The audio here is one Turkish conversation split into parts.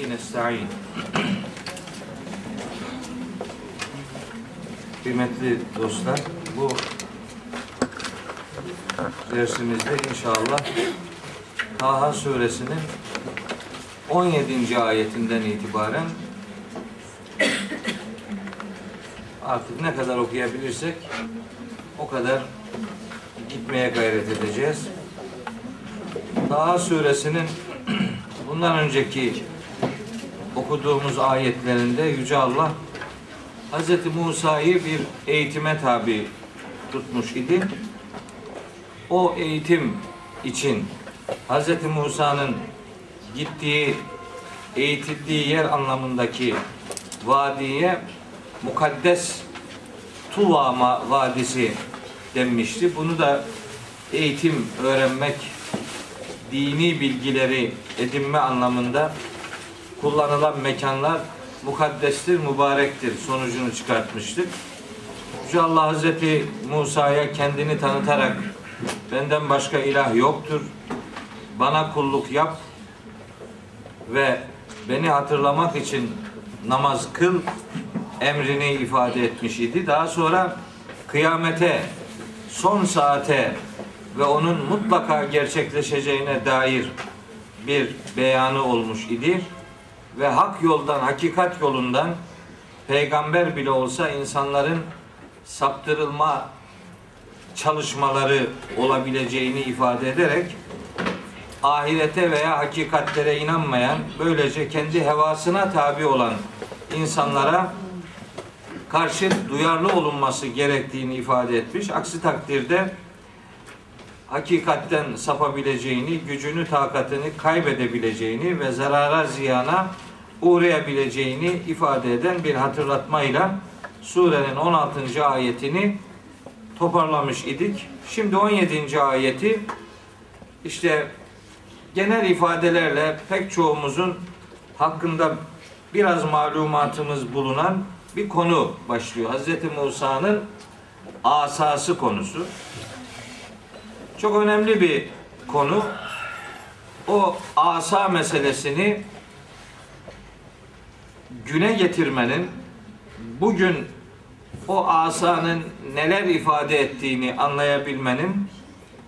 bihi nesta'in. Kıymetli dostlar, bu dersimizde inşallah Taha suresinin 17. ayetinden itibaren artık ne kadar okuyabilirsek o kadar gitmeye gayret edeceğiz. Taha suresinin bundan önceki okuduğumuz ayetlerinde Yüce Allah Hz. Musa'yı bir eğitime tabi tutmuş idi. O eğitim için Hz. Musa'nın gittiği, eğitildiği yer anlamındaki vadiye mukaddes Tuvama Vadisi denmişti. Bunu da eğitim, öğrenmek, dini bilgileri edinme anlamında kullanılan mekanlar mukaddestir, mübarektir sonucunu çıkartmıştık. Yüce Allah Hazreti Musa'ya kendini tanıtarak benden başka ilah yoktur. Bana kulluk yap ve beni hatırlamak için namaz kıl emrini ifade etmiş idi. Daha sonra kıyamete, son saate ve onun mutlaka gerçekleşeceğine dair bir beyanı olmuş idi. Ve hak yoldan, hakikat yolundan peygamber bile olsa insanların saptırılma çalışmaları olabileceğini ifade ederek ahirete veya hakikatlere inanmayan, böylece kendi hevasına tabi olan insanlara karşı duyarlı olunması gerektiğini ifade etmiş. Aksi takdirde hakikatten sapabileceğini, gücünü, takatını kaybedebileceğini ve zarara, ziyana uğrayabileceğini ifade eden bir hatırlatmayla surenin 16. ayetini toparlamış idik. Şimdi 17. ayeti işte genel ifadelerle pek çoğumuzun hakkında biraz malumatımız bulunan bir konu başlıyor. Hz. Musa'nın asası konusu. Çok önemli bir konu. O asa meselesini güne getirmenin bugün o asanın neler ifade ettiğini anlayabilmenin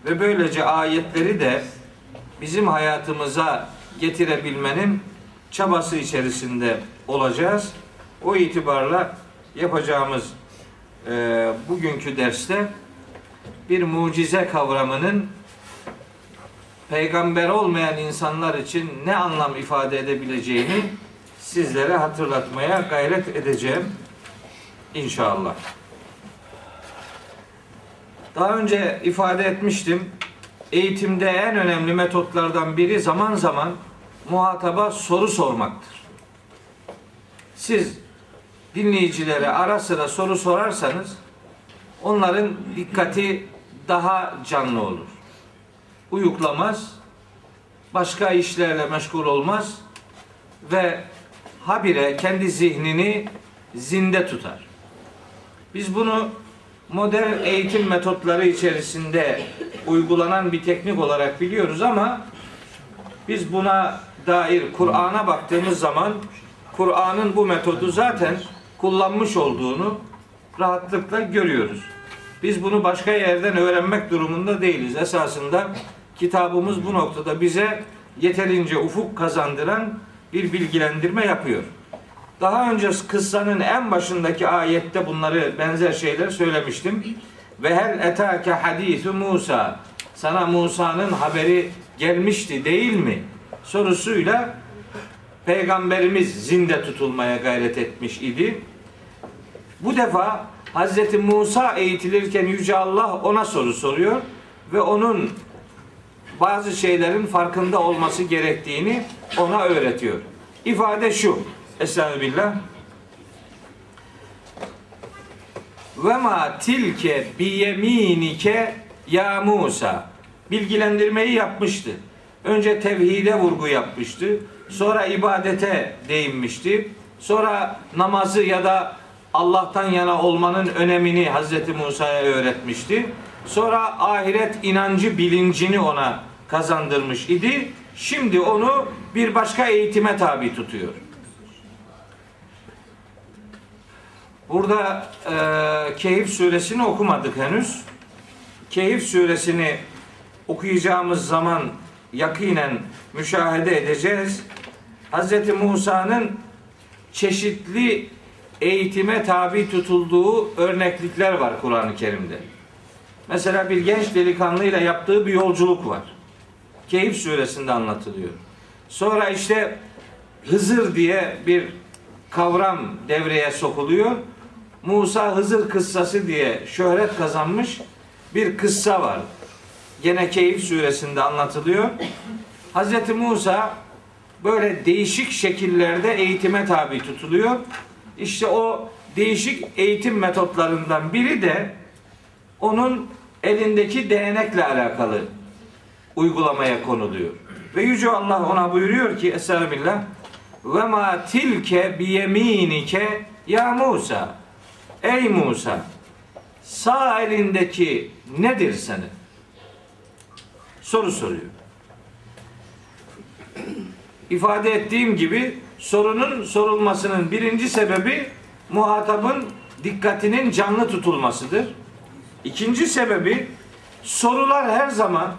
ve böylece ayetleri de bizim hayatımıza getirebilmenin çabası içerisinde olacağız. O itibarla yapacağımız e, bugünkü derste bir mucize kavramının peygamber olmayan insanlar için ne anlam ifade edebileceğini sizlere hatırlatmaya gayret edeceğim inşallah. Daha önce ifade etmiştim. Eğitimde en önemli metotlardan biri zaman zaman muhataba soru sormaktır. Siz dinleyicilere ara sıra soru sorarsanız onların dikkati daha canlı olur. Uyuklamaz, başka işlerle meşgul olmaz ve habire kendi zihnini zinde tutar. Biz bunu modern eğitim metotları içerisinde uygulanan bir teknik olarak biliyoruz ama biz buna dair Kur'an'a baktığımız zaman Kur'an'ın bu metodu zaten kullanmış olduğunu rahatlıkla görüyoruz. Biz bunu başka yerden öğrenmek durumunda değiliz. Esasında kitabımız bu noktada bize yeterince ufuk kazandıran bir bilgilendirme yapıyor. Daha önce kıssanın en başındaki ayette bunları benzer şeyler söylemiştim. Ve hel etake hadisu Musa. Sana Musa'nın haberi gelmişti değil mi? Sorusuyla peygamberimiz zinde tutulmaya gayret etmiş idi. Bu defa Hazreti Musa eğitilirken Yüce Allah ona soru soruyor ve onun bazı şeylerin farkında olması gerektiğini ona öğretiyor. İfade şu. Estağfirullah. Ve ma tilke bi yeminike ya Musa. Bilgilendirmeyi yapmıştı. Önce tevhide vurgu yapmıştı. Sonra ibadete değinmişti. Sonra namazı ya da Allah'tan yana olmanın önemini Hazreti Musa'ya öğretmişti. Sonra ahiret inancı bilincini ona kazandırmış idi Şimdi onu bir başka eğitime tabi tutuyor. Burada e, Keyif suresini okumadık henüz. Keyif suresini okuyacağımız zaman yakinen müşahede edeceğiz. Hz. Musa'nın çeşitli eğitime tabi tutulduğu örneklikler var Kur'an-ı Kerim'de. Mesela bir genç delikanlıyla yaptığı bir yolculuk var. Keyif suresinde anlatılıyor. Sonra işte Hızır diye bir kavram devreye sokuluyor. Musa Hızır kıssası diye şöhret kazanmış bir kıssa var. Gene Keyif suresinde anlatılıyor. Hz. Musa böyle değişik şekillerde eğitime tabi tutuluyor. İşte o değişik eğitim metotlarından biri de onun elindeki değnekle alakalı uygulamaya konuluyor. Ve Yüce Allah ona buyuruyor ki Estağfirullah ve ma tilke biyeminike ya Musa Ey Musa sağ elindeki nedir senin? Soru soruyor. İfade ettiğim gibi sorunun sorulmasının birinci sebebi muhatabın dikkatinin canlı tutulmasıdır. İkinci sebebi sorular her zaman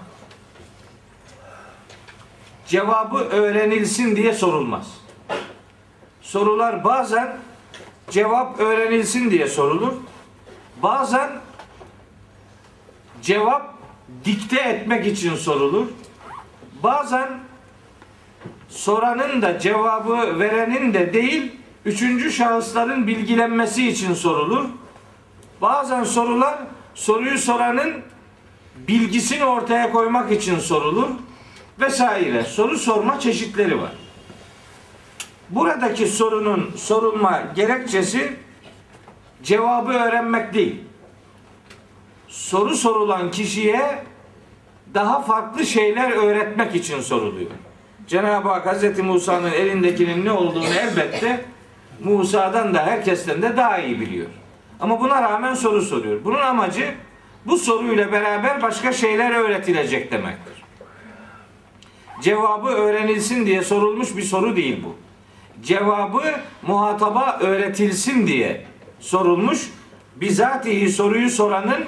cevabı öğrenilsin diye sorulmaz. Sorular bazen cevap öğrenilsin diye sorulur. Bazen cevap dikte etmek için sorulur. Bazen soranın da cevabı verenin de değil, üçüncü şahısların bilgilenmesi için sorulur. Bazen sorular soruyu soranın bilgisini ortaya koymak için sorulur vesaire. Soru sorma çeşitleri var. Buradaki sorunun sorulma gerekçesi cevabı öğrenmek değil. Soru sorulan kişiye daha farklı şeyler öğretmek için soruluyor. Cenab-ı Hak Hz. Musa'nın elindekinin ne olduğunu elbette Musa'dan da herkesten de daha iyi biliyor. Ama buna rağmen soru soruyor. Bunun amacı bu soruyla beraber başka şeyler öğretilecek demektir. Cevabı öğrenilsin diye sorulmuş bir soru değil bu. Cevabı muhataba öğretilsin diye sorulmuş. Bizatihi soruyu soranın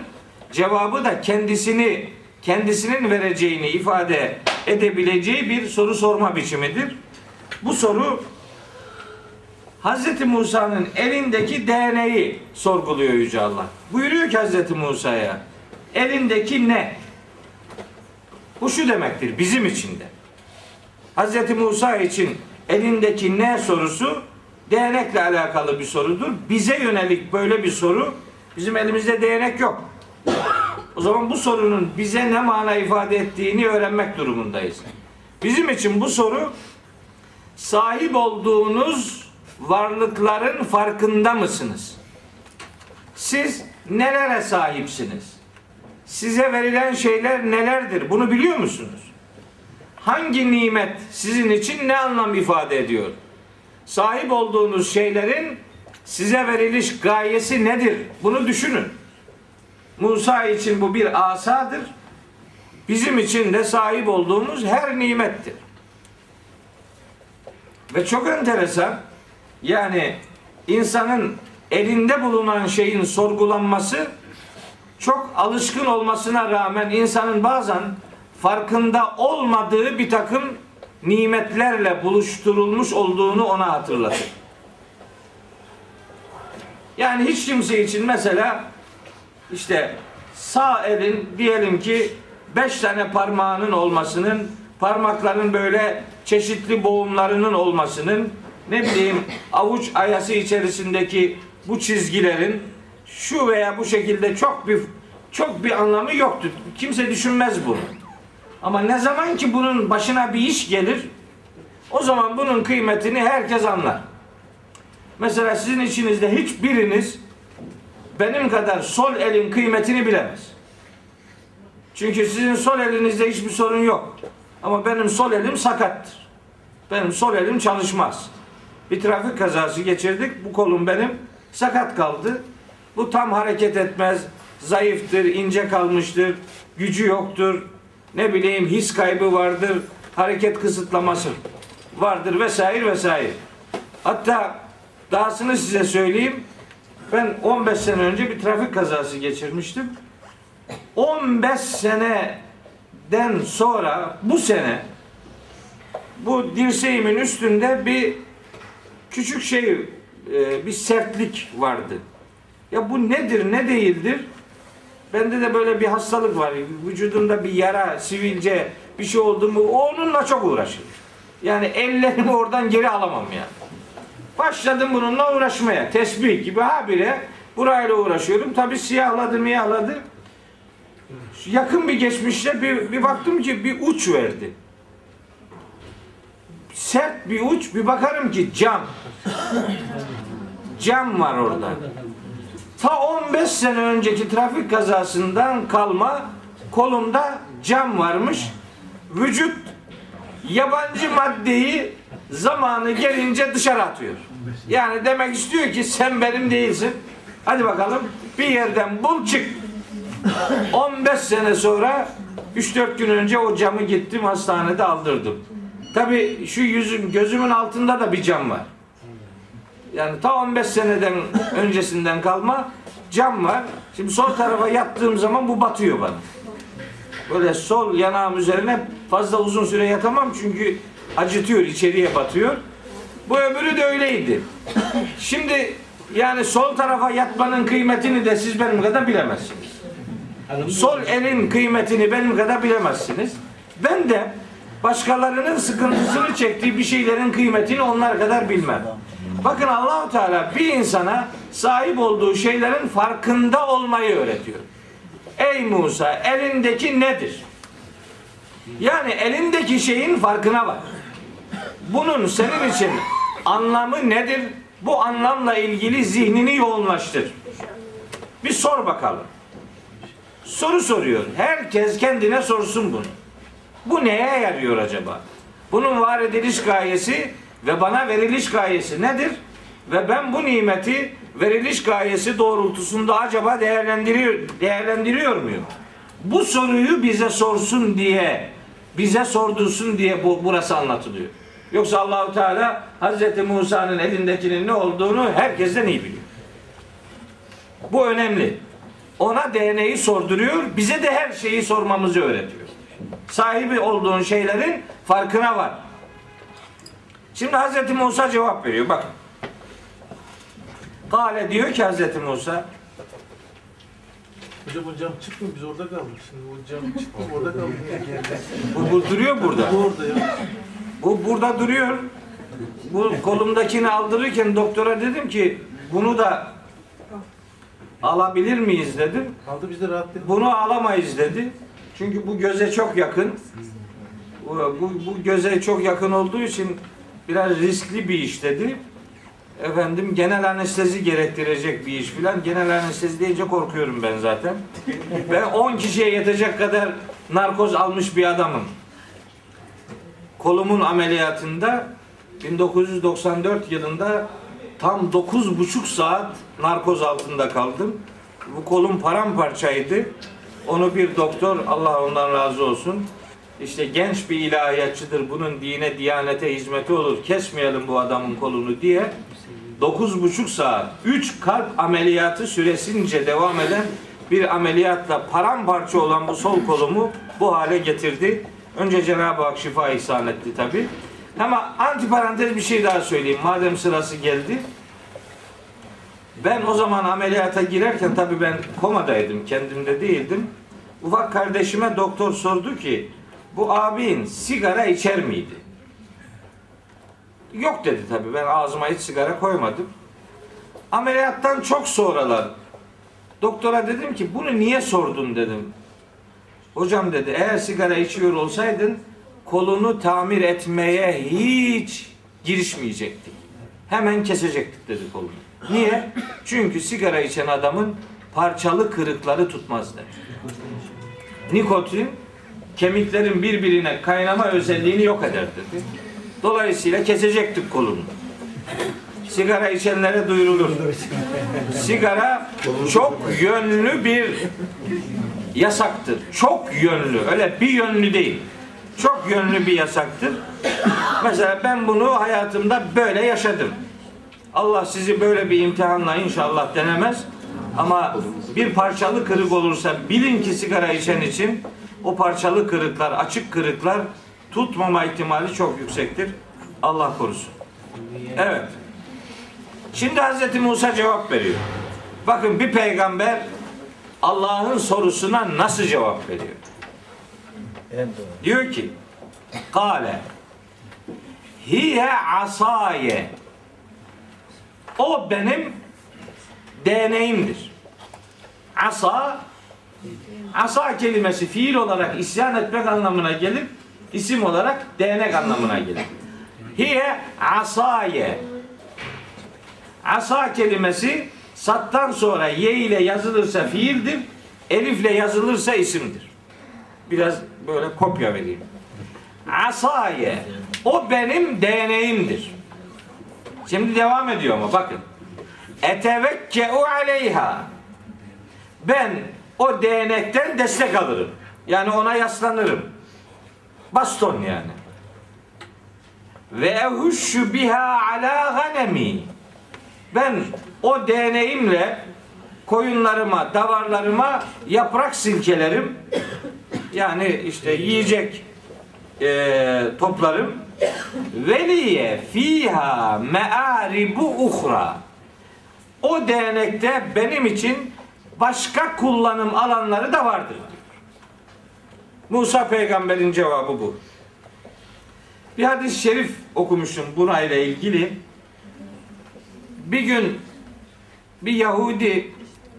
cevabı da kendisini kendisinin vereceğini ifade edebileceği bir soru sorma biçimidir. Bu soru Hz. Musa'nın elindeki DNA'yı sorguluyor Yüce Allah. Buyuruyor ki Hz. Musa'ya elindeki ne? Bu şu demektir bizim için de. Hz. Musa için elindeki ne sorusu değnekle alakalı bir sorudur. Bize yönelik böyle bir soru bizim elimizde değnek yok. O zaman bu sorunun bize ne mana ifade ettiğini öğrenmek durumundayız. Bizim için bu soru sahip olduğunuz varlıkların farkında mısınız? Siz nelere sahipsiniz? Size verilen şeyler nelerdir? Bunu biliyor musunuz? Hangi nimet sizin için ne anlam ifade ediyor? Sahip olduğunuz şeylerin size veriliş gayesi nedir? Bunu düşünün. Musa için bu bir asadır. Bizim için de sahip olduğumuz her nimettir. Ve çok enteresan yani insanın elinde bulunan şeyin sorgulanması çok alışkın olmasına rağmen insanın bazen farkında olmadığı bir takım nimetlerle buluşturulmuş olduğunu ona hatırlatır. Yani hiç kimse için mesela işte sağ elin diyelim ki beş tane parmağının olmasının, parmakların böyle çeşitli boğumlarının olmasının, ne bileyim avuç ayası içerisindeki bu çizgilerin şu veya bu şekilde çok bir çok bir anlamı yoktur. Kimse düşünmez bunu. Ama ne zaman ki bunun başına bir iş gelir, o zaman bunun kıymetini herkes anlar. Mesela sizin içinizde hiçbiriniz benim kadar sol elin kıymetini bilemez. Çünkü sizin sol elinizde hiçbir sorun yok. Ama benim sol elim sakattır. Benim sol elim çalışmaz. Bir trafik kazası geçirdik. Bu kolum benim sakat kaldı. Bu tam hareket etmez. Zayıftır, ince kalmıştır. Gücü yoktur. Ne bileyim his kaybı vardır. hareket kısıtlaması vardır vesaire vesaire. Hatta dahasını size söyleyeyim. Ben 15 sene önce bir trafik kazası geçirmiştim. 15 seneden sonra bu sene bu dirseğimin üstünde bir küçük şey e, bir sertlik vardı. Ya bu nedir ne değildir? Bende de böyle bir hastalık var. Vücudumda bir yara, sivilce bir şey oldu mu onunla çok uğraşırım. Yani ellerimi oradan geri alamam yani. Başladım bununla uğraşmaya. Tesbih gibi habire burayla uğraşıyorum. Tabi siyahladı miyahladı. Yakın bir geçmişte bir, bir baktım ki bir uç verdi. Sert bir uç bir bakarım ki cam. Cam var orada. Ta 15 sene önceki trafik kazasından kalma kolumda cam varmış. Vücut yabancı maddeyi zamanı gelince dışarı atıyor. Yani demek istiyor ki sen benim değilsin. Hadi bakalım bir yerden bul çık. 15 sene sonra 3-4 gün önce o camı gittim hastanede aldırdım. Tabi şu yüzüm gözümün altında da bir cam var. Yani ta 15 seneden öncesinden kalma cam var. Şimdi sol tarafa yattığım zaman bu batıyor bana. Böyle sol yanağım üzerine fazla uzun süre yatamam çünkü acıtıyor, içeriye batıyor. Bu öbürü de öyleydi. Şimdi yani sol tarafa yatmanın kıymetini de siz benim kadar bilemezsiniz. Sol elin kıymetini benim kadar bilemezsiniz. Ben de başkalarının sıkıntısını çektiği bir şeylerin kıymetini onlar kadar bilmem. Bakın Allahu Teala bir insana sahip olduğu şeylerin farkında olmayı öğretiyor. Ey Musa elindeki nedir? Yani elindeki şeyin farkına bak. Bunun senin için anlamı nedir? Bu anlamla ilgili zihnini yoğunlaştır. Bir sor bakalım. Soru soruyor. Herkes kendine sorsun bunu. Bu neye yarıyor acaba? Bunun var ediliş gayesi ve bana veriliş gayesi nedir? Ve ben bu nimeti veriliş gayesi doğrultusunda acaba değerlendiriyor, değerlendiriyor muyum? Bu soruyu bize sorsun diye, bize sordursun diye bu, burası anlatılıyor. Yoksa Allahu Teala Hazreti Musa'nın elindekinin ne olduğunu herkesten iyi biliyor. Bu önemli. Ona DNA'yı sorduruyor, bize de her şeyi sormamızı öğretiyor. Sahibi olduğun şeylerin farkına var. Şimdi Hazreti Musa cevap veriyor. Bakın. Kale diyor ki Hazreti Musa Hocam o cam çıkmıyor biz orada kaldık. Şimdi o cam çıktı orada kaldık. bu, bu duruyor burada. Bu orada ya. Bu burada duruyor. Bu kolumdakini aldırırken doktora dedim ki bunu da alabilir miyiz dedim. Aldı biz de rahat değil. Bunu alamayız dedi. Çünkü bu göze çok yakın. Bu, bu, bu göze çok yakın olduğu için biraz riskli bir iş dedi. Efendim genel anestezi gerektirecek bir iş filan. Genel anestezi deyince korkuyorum ben zaten. Ben 10 kişiye yetecek kadar narkoz almış bir adamım. Kolumun ameliyatında 1994 yılında tam 9,5 saat narkoz altında kaldım. Bu kolum paramparçaydı. Onu bir doktor Allah ondan razı olsun. İşte genç bir ilahiyatçıdır. Bunun dine, diyanete hizmeti olur. Kesmeyelim bu adamın kolunu diye. 9,5 saat 3 kalp ameliyatı süresince devam eden bir ameliyatla paramparça olan bu sol kolumu bu hale getirdi. Önce Cenab-ı Hak şifa ihsan etti tabi. Ama antiparantez bir şey daha söyleyeyim. Madem sırası geldi. Ben o zaman ameliyata girerken tabii ben komadaydım, kendimde değildim. Ufak kardeşime doktor sordu ki bu abin sigara içer miydi? Yok dedi tabii ben ağzıma hiç sigara koymadım. Ameliyattan çok sonralar doktora dedim ki bunu niye sordun dedim. Hocam dedi eğer sigara içiyor olsaydın kolunu tamir etmeye hiç girişmeyecektik. Hemen kesecektik dedi kolunu. Niye? Çünkü sigara içen adamın parçalı kırıkları tutmaz dedi. Nikotin kemiklerin birbirine kaynama özelliğini yok eder dedi. Dolayısıyla kesecektik kolunu. Sigara içenlere duyurulur. Sigara çok yönlü bir yasaktır. Çok yönlü. Öyle bir yönlü değil. çok yönlü bir yasaktır. Mesela ben bunu hayatımda böyle yaşadım. Allah sizi böyle bir imtihanla inşallah denemez. Ama bir parçalı kırık olursa bilin ki sigara içen için o parçalı kırıklar, açık kırıklar tutmama ihtimali çok yüksektir. Allah korusun. Evet. Şimdi Hz. Musa cevap veriyor. Bakın bir peygamber Allah'ın sorusuna nasıl cevap veriyor? Diyor ki Kale Hiye asaye O benim değneğimdir. Asa Asa kelimesi fiil olarak isyan etmek anlamına gelir. isim olarak değnek anlamına gelir. Hiye asaye Asa kelimesi sattan sonra ye ile yazılırsa fiildir. Elifle yazılırsa isimdir. Biraz böyle kopya vereyim. Asaye o benim değneğimdir. Şimdi devam ediyor ama bakın. Etevekke'u aleyha ben o değnekten destek alırım. Yani ona yaslanırım. Baston yani. Ve ehuşşu biha ala ganemi. Ben o değneğimle koyunlarıma, davarlarıma yaprak silkelerim. Yani işte yiyecek e, toplarım. Veliye fiha me'aribu uhra. O değnekte benim için başka kullanım alanları da vardır. Musa peygamberin cevabı bu. Bir hadis-i şerif okumuşum buna ile ilgili. Bir gün bir Yahudi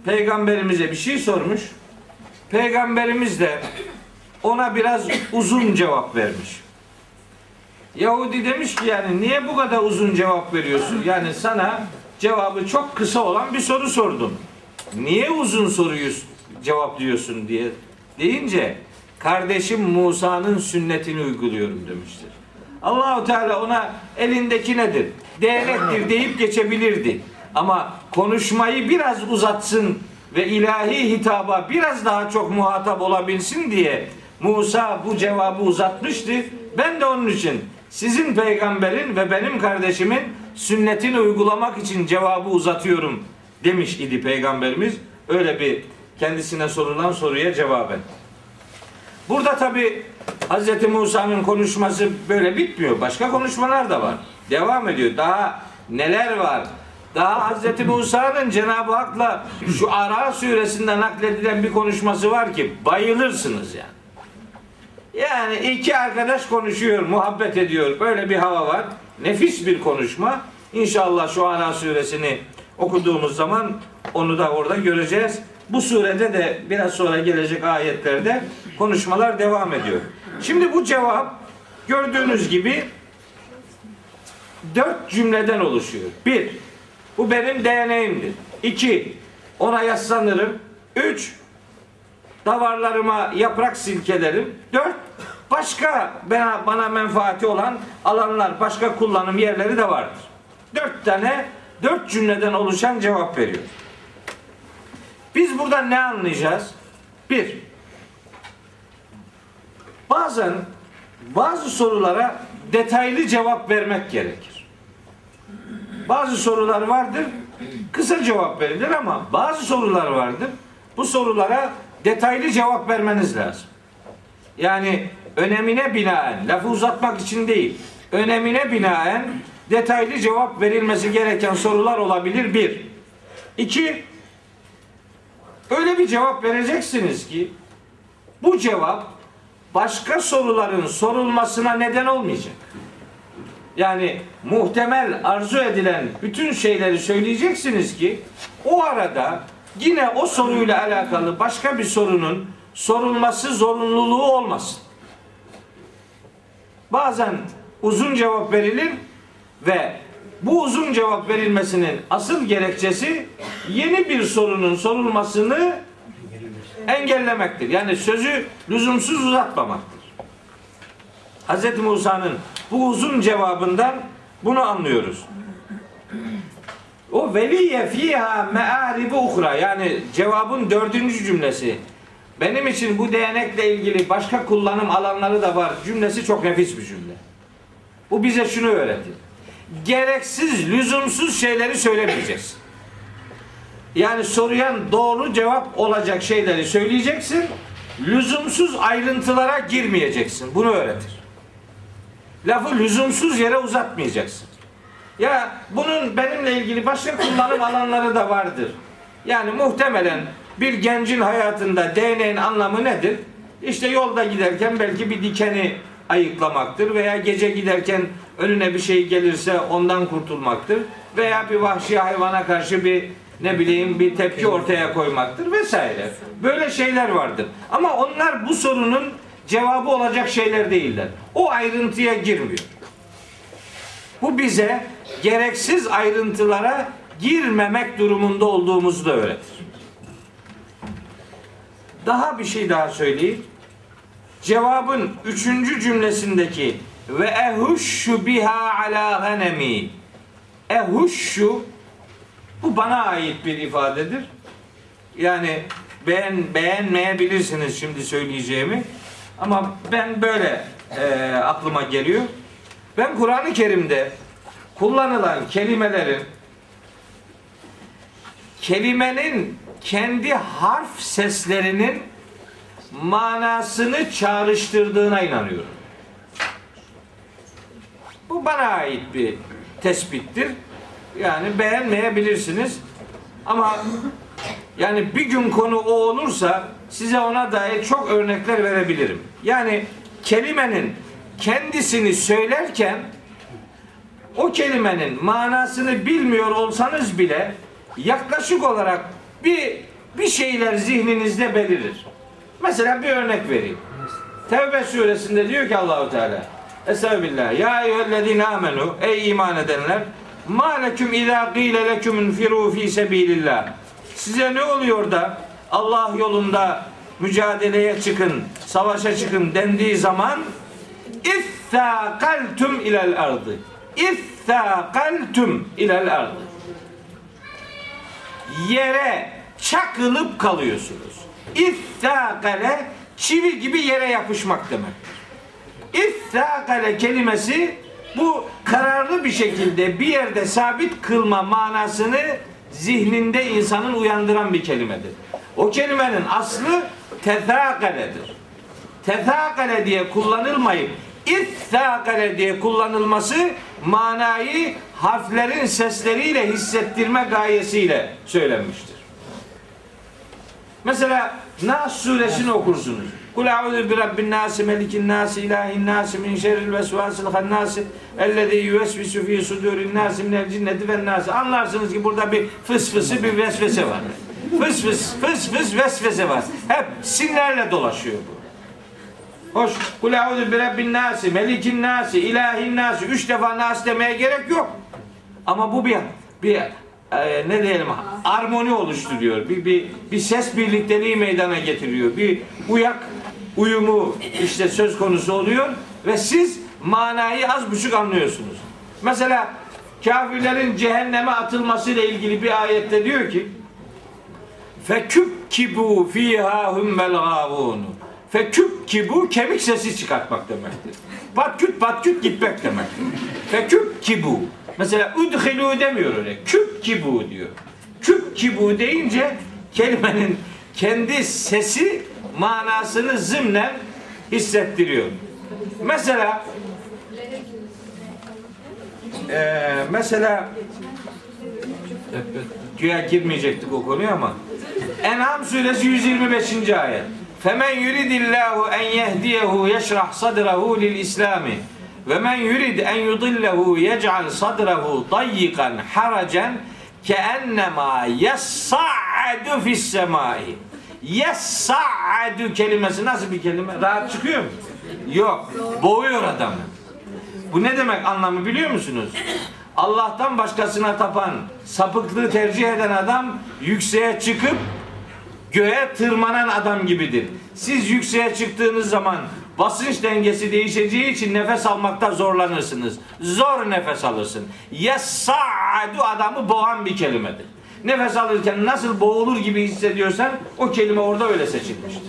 peygamberimize bir şey sormuş. Peygamberimiz de ona biraz uzun cevap vermiş. Yahudi demiş ki yani niye bu kadar uzun cevap veriyorsun? Yani sana cevabı çok kısa olan bir soru sordum. Niye uzun soruyu cevaplıyorsun diye deyince kardeşim Musa'nın sünnetini uyguluyorum demiştir. Allahu Teala ona elindeki nedir? Değnektir deyip geçebilirdi. Ama konuşmayı biraz uzatsın ve ilahi hitaba biraz daha çok muhatap olabilsin diye Musa bu cevabı uzatmıştı. Ben de onun için sizin peygamberin ve benim kardeşimin sünnetini uygulamak için cevabı uzatıyorum demiş idi peygamberimiz. Öyle bir kendisine sorulan soruya cevaben. Burada tabi Hz. Musa'nın konuşması böyle bitmiyor. Başka konuşmalar da var. Devam ediyor. Daha neler var? Daha Hz. Musa'nın Cenab-ı Hak'la şu Ara suresinden nakledilen bir konuşması var ki bayılırsınız yani. Yani iki arkadaş konuşuyor, muhabbet ediyor. Böyle bir hava var. Nefis bir konuşma. İnşallah şu Ara suresini okuduğumuz zaman onu da orada göreceğiz. Bu surede de biraz sonra gelecek ayetlerde konuşmalar devam ediyor. Şimdi bu cevap gördüğünüz gibi dört cümleden oluşuyor. Bir, bu benim değneğimdir. İki, ona yaslanırım. Üç, davarlarıma yaprak silkelerim. Dört, başka bana, bana menfaati olan alanlar, başka kullanım yerleri de vardır. Dört tane, dört cümleden oluşan cevap veriyor. Biz buradan ne anlayacağız? Bir, bazen bazı sorulara detaylı cevap vermek gerekir. Bazı sorular vardır, kısa cevap verilir ama bazı sorular vardır. Bu sorulara detaylı cevap vermeniz lazım. Yani önemine binaen, lafı uzatmak için değil, önemine binaen detaylı cevap verilmesi gereken sorular olabilir bir. İki, öyle bir cevap vereceksiniz ki bu cevap başka soruların sorulmasına neden olmayacak. Yani muhtemel arzu edilen bütün şeyleri söyleyeceksiniz ki o arada yine o soruyla alakalı başka bir sorunun sorulması zorunluluğu olmasın. Bazen uzun cevap verilir ve bu uzun cevap verilmesinin asıl gerekçesi yeni bir sorunun sorulmasını engellemektir. Yani sözü lüzumsuz uzatmamaktır. Hz. Musa'nın bu uzun cevabından bunu anlıyoruz. O veliye fiha me'aribu uhra yani cevabın dördüncü cümlesi. benim için bu değnekle ilgili başka kullanım alanları da var cümlesi çok nefis bir cümle. Bu bize şunu öğretir. Gereksiz, lüzumsuz şeyleri söylemeyeceksin. Yani soruyan doğru cevap olacak şeyleri söyleyeceksin. Lüzumsuz ayrıntılara girmeyeceksin. Bunu öğretir. Lafı lüzumsuz yere uzatmayacaksın. Ya bunun benimle ilgili başka kullanım alanları da vardır. Yani muhtemelen bir gencin hayatında DNA'nın anlamı nedir? İşte yolda giderken belki bir dikeni ayıklamaktır veya gece giderken önüne bir şey gelirse ondan kurtulmaktır veya bir vahşi hayvana karşı bir ne bileyim bir tepki ortaya koymaktır vesaire. Böyle şeyler vardır. Ama onlar bu sorunun cevabı olacak şeyler değiller. O ayrıntıya girmiyor. Bu bize gereksiz ayrıntılara girmemek durumunda olduğumuzu da öğretir. Daha bir şey daha söyleyeyim. Cevabın üçüncü cümlesindeki ve ehuşşu biha ala ganemi ehuşşu bu bana ait bir ifadedir. Yani beğen, beğenmeyebilirsiniz şimdi söyleyeceğimi. Ama ben böyle e, aklıma geliyor. Ben Kur'an-ı Kerim'de kullanılan kelimelerin kelimenin kendi harf seslerinin manasını çağrıştırdığına inanıyorum. Bu bana ait bir tespittir. Yani beğenmeyebilirsiniz. Ama yani bir gün konu o olursa size ona dair çok örnekler verebilirim. Yani kelimenin kendisini söylerken o kelimenin manasını bilmiyor olsanız bile yaklaşık olarak bir bir şeyler zihninizde belirir. Mesela bir örnek vereyim. Tevbe suresinde diyor ki Allahu Teala Estağfirullah. Ya eyyühellezine amenu ey iman edenler ma leküm izâ gîle leküm infiru fî sebîlillah. Size ne oluyor da Allah yolunda mücadeleye çıkın, savaşa çıkın dendiği zaman İthâkaltum ilel ardı. İthâkaltum ilel ardı. Yere çakılıp kalıyorsunuz. İthâkale çivi gibi yere yapışmak demektir. İthâkale kelimesi bu kararlı bir şekilde bir yerde sabit kılma manasını zihninde insanın uyandıran bir kelimedir. O kelimenin aslı tethâkaledir. Tethâkale diye kullanılmayıp İthâkale diye kullanılması manayı harflerin sesleriyle hissettirme gayesiyle söylenmiştir. Mesela Nas suresini okursunuz. Kul a'udhu bi rabbin nasi melikin nasi ilahin nasi min şerril vesvasil hannasi ellezî yüvesvisu fî sudurin nasi minel cinneti ven nasi. Anlarsınız ki burada bir fıs fısı bir vesvese var. Fıs fıs fıs fıs vesvese var. Hep sinirlerle dolaşıyor bu. Hoş. Kul a'udhu bi rabbin nasi, melikin nasi, ilahin nasi. Üç defa nas demeye gerek yok. Ama bu bir bir e, ne diyelim armoni oluşturuyor. Bir, bir, bir ses birlikteliği meydana getiriyor. Bir uyak uyumu işte söz konusu oluyor ve siz manayı az buçuk anlıyorsunuz. Mesela kafirlerin cehenneme atılmasıyla ilgili bir ayette diyor ki Fekübkibu fiha hummel gavun. Fekübkibu kemik sesi çıkartmak demektir. Patküt patküt gitmek demek. Fekübkibu. Mesela udhilu demiyor öyle. Kübkibu diyor. Kübkibu deyince kelimenin kendi sesi manasını zımnen hissettiriyor. Mesela eee mesela güya girmeyecektik o konuya ama En'am suresi 125. ayet. Femen yuridillahu en yehdiyehu yeşrah sadrahu lil islami ve men yurid en yudillehu yec'al sadrahu dayyikan haracen keennema yessa'adu fis semai. Yessa'adu kelimesi nasıl bir kelime? Rahat çıkıyor mu? Yok. Boğuyor adamı. Bu ne demek anlamı biliyor musunuz? Allah'tan başkasına tapan, sapıklığı tercih eden adam yükseğe çıkıp göğe tırmanan adam gibidir. Siz yükseğe çıktığınız zaman basınç dengesi değişeceği için nefes almakta zorlanırsınız. Zor nefes alırsın. Yessa'adu adamı boğan bir kelimedir. nefes alırken nasıl boğulur gibi hissediyorsan o kelime orada öyle seçilmiştir.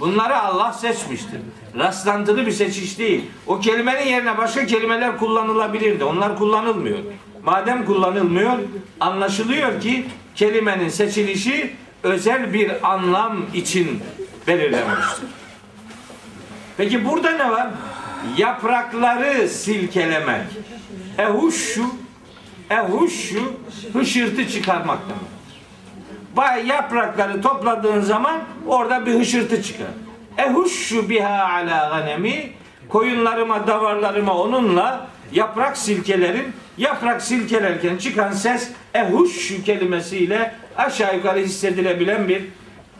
Bunları Allah seçmiştir. Rastlantılı bir seçiş değil. O kelimenin yerine başka kelimeler kullanılabilirdi. Onlar kullanılmıyor. Madem kullanılmıyor, anlaşılıyor ki kelimenin seçilişi özel bir anlam için belirlenmiştir. Peki burada ne var? Yaprakları silkelemek. Ehuşşu, ehuşşu hışırtı çıkarmak demek. Bay yaprakları topladığın zaman orada bir hışırtı çıkar. Ehuşşu biha ala ganemi koyunlarıma, davarlarıma onunla yaprak silkelerin yaprak silkelerken çıkan ses ehuşşu kelimesiyle aşağı yukarı hissedilebilen bir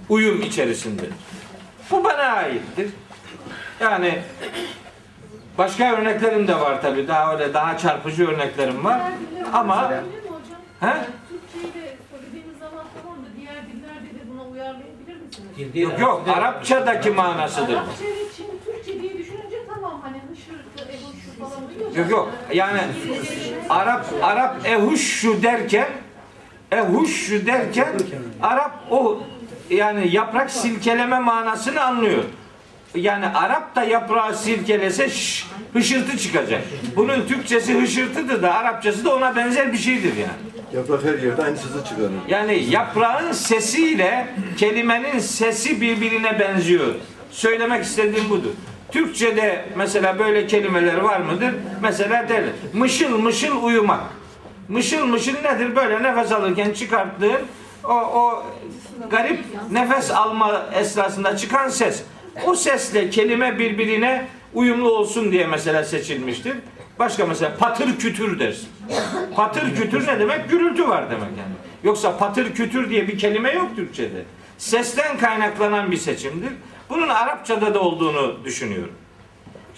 uyum içerisindedir. Bu bana aittir. Yani başka örneklerim de var tabi. Daha öyle daha çarpıcı örneklerim var. Ama? He? Türkçeyi de söylediğimiz zaman tamam da diğer dillerde de buna uyarlayabilir misiniz? yok yok Arapçadaki manasıdır. Arapça ve şimdi Türkçe diye düşününce tamam hani hışırtı, ebuşu falan. Yok yok. Yani Arap Arap ehuşşu derken ehuşşu derken Arap o yani yaprak silkeleme manasını anlıyor. Yani Arap da yaprağı silkelese şş, hışırtı çıkacak. Bunun Türkçesi hışırtıdır da Arapçası da ona benzer bir şeydir yani. Yaprak her yerde aynı sızı çıkarır. Yani yaprağın sesiyle kelimenin sesi birbirine benziyor. Söylemek istediğim budur. Türkçe'de mesela böyle kelimeler var mıdır? Mesela derler. Mışıl mışıl uyumak. Mışıl mışıl nedir? Böyle nefes alırken çıkarttığın o, o garip nefes alma esnasında çıkan ses. O sesle kelime birbirine uyumlu olsun diye mesela seçilmiştir. Başka mesela patır kütür dersin. Patır kütür ne demek? Gürültü var demek yani. Yoksa patır kütür diye bir kelime yok Türkçe'de. Sesten kaynaklanan bir seçimdir. Bunun Arapçada da olduğunu düşünüyorum.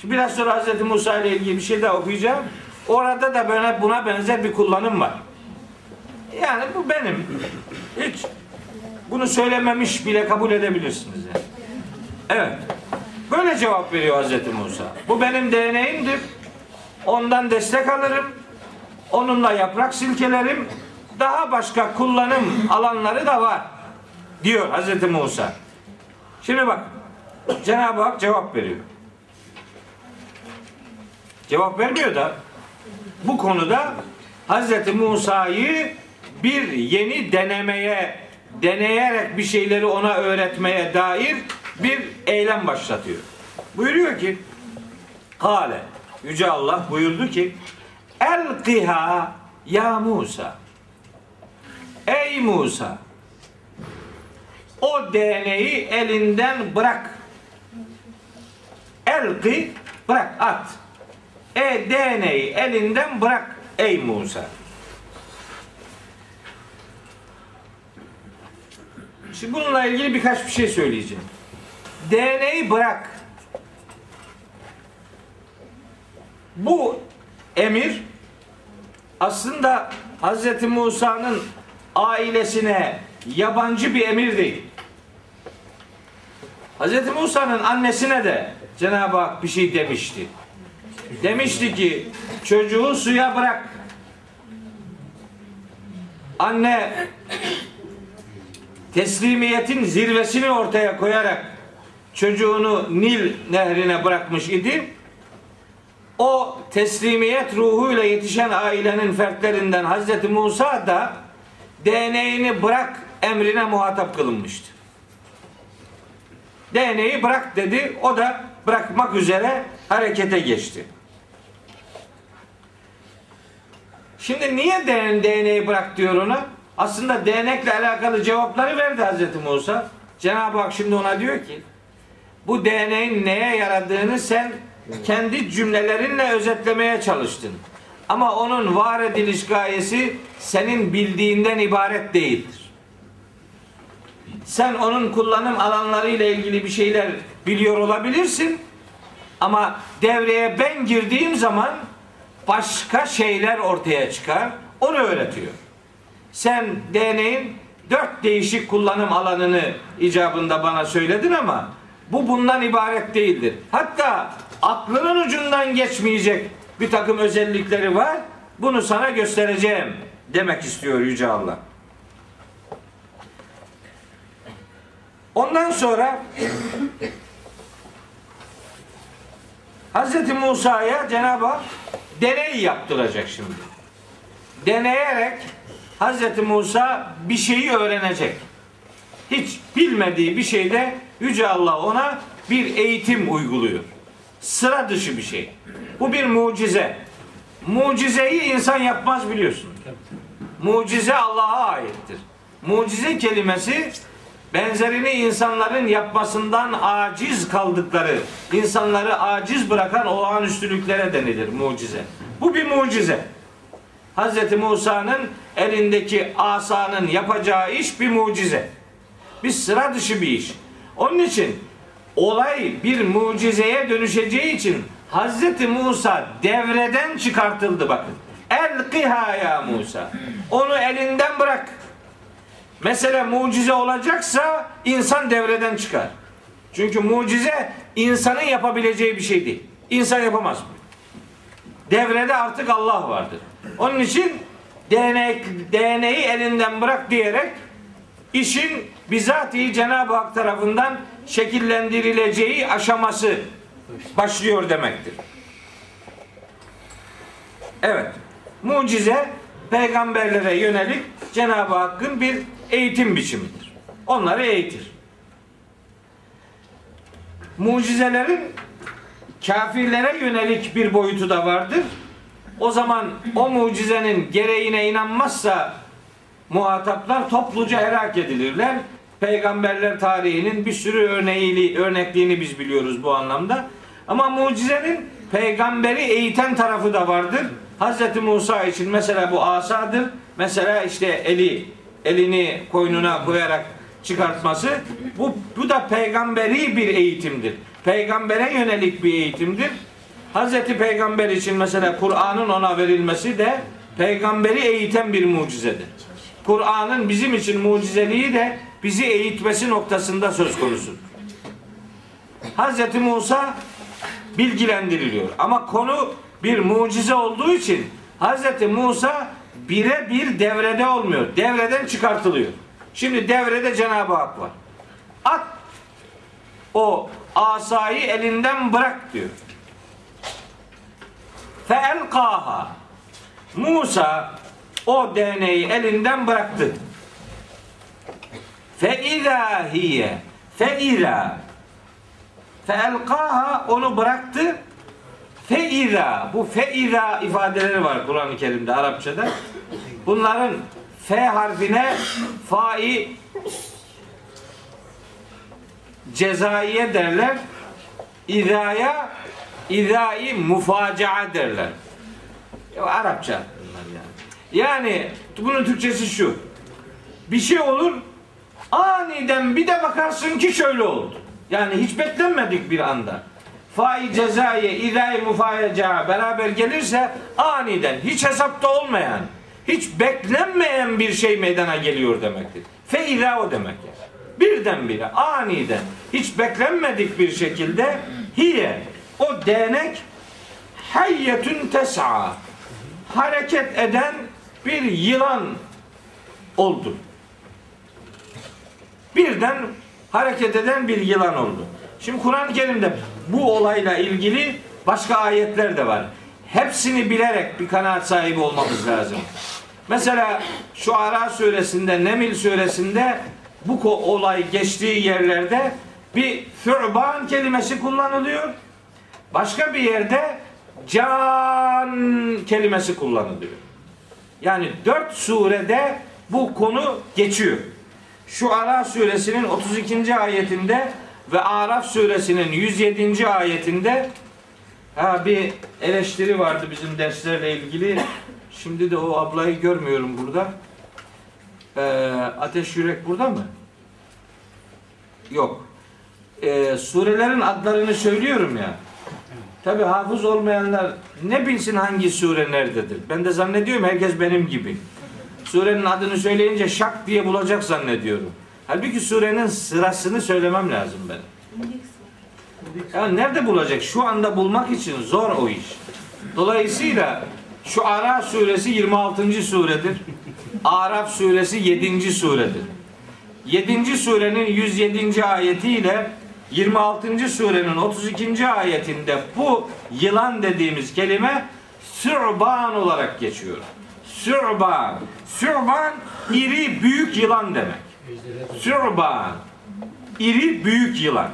Şimdi biraz sonra Hz. Musa ile ilgili bir şey daha okuyacağım. Orada da böyle buna benzer bir kullanım var. Yani bu benim. Hiç bunu söylememiş bile kabul edebilirsiniz yani. Evet. Böyle cevap veriyor Hz. Musa. Bu benim DNA'imdir. Ondan destek alırım. Onunla yaprak silkelerim. Daha başka kullanım alanları da var. Diyor Hz. Musa. Şimdi bak. Cenab-ı Hak cevap veriyor. Cevap vermiyor da bu konuda Hz. Musa'yı bir yeni denemeye, deneyerek bir şeyleri ona öğretmeye dair bir eylem başlatıyor. Buyuruyor ki Kale Yüce Allah buyurdu ki Elkiha ya Musa Ey Musa o değneği elinden bırak. Elki bırak at. E değneği elinden bırak ey Musa. Şimdi bununla ilgili birkaç bir şey söyleyeceğim. DNA'yı bırak. Bu emir aslında Hz. Musa'nın ailesine yabancı bir emir değil. Hz. Musa'nın annesine de Cenab-ı Hak bir şey demişti. Demişti ki çocuğu suya bırak. Anne teslimiyetin zirvesini ortaya koyarak çocuğunu Nil nehrine bırakmış idi. O teslimiyet ruhuyla yetişen ailenin fertlerinden Hazreti Musa da DNA'ni bırak emrine muhatap kılınmıştı. DNA'yı bırak dedi. O da bırakmak üzere harekete geçti. Şimdi niye DNA'yı bırak diyor ona? Aslında değnekle alakalı cevapları verdi Hazreti Musa. Cenab-ı Hak şimdi ona diyor ki bu DNA'nın neye yaradığını sen kendi cümlelerinle özetlemeye çalıştın. Ama onun var ediliş gayesi senin bildiğinden ibaret değildir. Sen onun kullanım alanları ile ilgili bir şeyler biliyor olabilirsin. Ama devreye ben girdiğim zaman başka şeyler ortaya çıkar. Onu öğretiyor. Sen DNA'nın dört değişik kullanım alanını icabında bana söyledin ama bu bundan ibaret değildir. Hatta aklının ucundan geçmeyecek bir takım özellikleri var. Bunu sana göstereceğim demek istiyor Yüce Allah. Ondan sonra Hz. Musa'ya Cenab-ı Hak deney yaptıracak şimdi. Deneyerek Hz. Musa bir şeyi öğrenecek. Hiç bilmediği bir şeyde Yüce Allah ona bir eğitim uyguluyor. Sıra dışı bir şey. Bu bir mucize. Mucizeyi insan yapmaz biliyorsun. Mucize Allah'a aittir. Mucize kelimesi benzerini insanların yapmasından aciz kaldıkları, insanları aciz bırakan olağanüstülüklere denilir mucize. Bu bir mucize. Hz. Musa'nın elindeki asanın yapacağı iş bir mucize. Bir sıra dışı bir iş. Onun için olay bir mucizeye dönüşeceği için Hz. Musa devreden çıkartıldı bakın. Elkiha ya Musa. Onu elinden bırak. Mesele mucize olacaksa insan devreden çıkar. Çünkü mucize insanın yapabileceği bir şey değil. İnsan yapamaz. Devrede artık Allah vardır. Onun için DNA, DNA'yı elinden bırak diyerek işin bizatihi Cenab-ı Hak tarafından şekillendirileceği aşaması başlıyor demektir. Evet. Mucize peygamberlere yönelik Cenab-ı Hakk'ın bir eğitim biçimidir. Onları eğitir. Mucizelerin kafirlere yönelik bir boyutu da vardır. O zaman o mucizenin gereğine inanmazsa muhataplar topluca helak edilirler. Peygamberler tarihinin bir sürü örneğini, örnekliğini biz biliyoruz bu anlamda. Ama mucizenin peygamberi eğiten tarafı da vardır. Hz. Musa için mesela bu asadır. Mesela işte eli elini koynuna koyarak çıkartması bu bu da peygamberi bir eğitimdir. Peygambere yönelik bir eğitimdir. Hazreti Peygamber için mesela Kur'an'ın ona verilmesi de peygamberi eğiten bir mucizedir. Kur'an'ın bizim için mucizeliği de bizi eğitmesi noktasında söz konusu. Hazreti Musa bilgilendiriliyor. Ama konu bir mucize olduğu için Hazreti Musa birebir devrede olmuyor. Devreden çıkartılıyor. Şimdi devrede Cenab-ı Hak var. At o asayı elinden bırak diyor. Feelkaha Musa o değneği elinden bıraktı. Fe izâ hiye fe izâ Feelkaha onu bıraktı. Feiza bu feiza ifadeleri var Kur'an-ı Kerim'de Arapçada. Bunların F harfine fai cezaiye derler. İzaya izai mufacaa derler. Arapça yani. Bunun Türkçesi şu. Bir şey olur aniden bir de bakarsın ki şöyle oldu. Yani hiç beklenmedik bir anda. Fai cezaya izai mufaca'a beraber gelirse aniden hiç hesapta olmayan hiç beklenmeyen bir şey meydana geliyor demektir. Feiza o demek. Birdenbire, aniden, hiç beklenmedik bir şekilde hiye, o değnek hayyetün tes'a hareket eden bir yılan oldu. Birden hareket eden bir yılan oldu. Şimdi Kur'an-ı Kerim'de bu olayla ilgili başka ayetler de var. Hepsini bilerek bir kanaat sahibi olmamız lazım. Mesela şu Ara suresinde, Nemil suresinde bu olay geçtiği yerlerde bir fü'ban kelimesi kullanılıyor. Başka bir yerde can kelimesi kullanılıyor. Yani dört surede bu konu geçiyor. Şu Ara suresinin 32. ayetinde ve Araf suresinin 107. ayetinde ha bir eleştiri vardı bizim derslerle ilgili. Şimdi de o ablayı görmüyorum burada. Ee, Ateş Yürek burada mı? Yok. Ee, surelerin adlarını söylüyorum ya. Tabi hafız olmayanlar ne bilsin hangi sure nerededir. Ben de zannediyorum herkes benim gibi. Surenin adını söyleyince şak diye bulacak zannediyorum. Halbuki surenin sırasını söylemem lazım ben. Ya nerede bulacak? Şu anda bulmak için zor o iş. Dolayısıyla şu Ara suresi 26. suredir. Araf suresi 7. suredir. 7. surenin 107. ayetiyle 26. surenin 32. ayetinde bu yılan dediğimiz kelime sürban olarak geçiyor. Sürban. Sürban iri büyük yılan demek. Sürban. İri büyük yılan.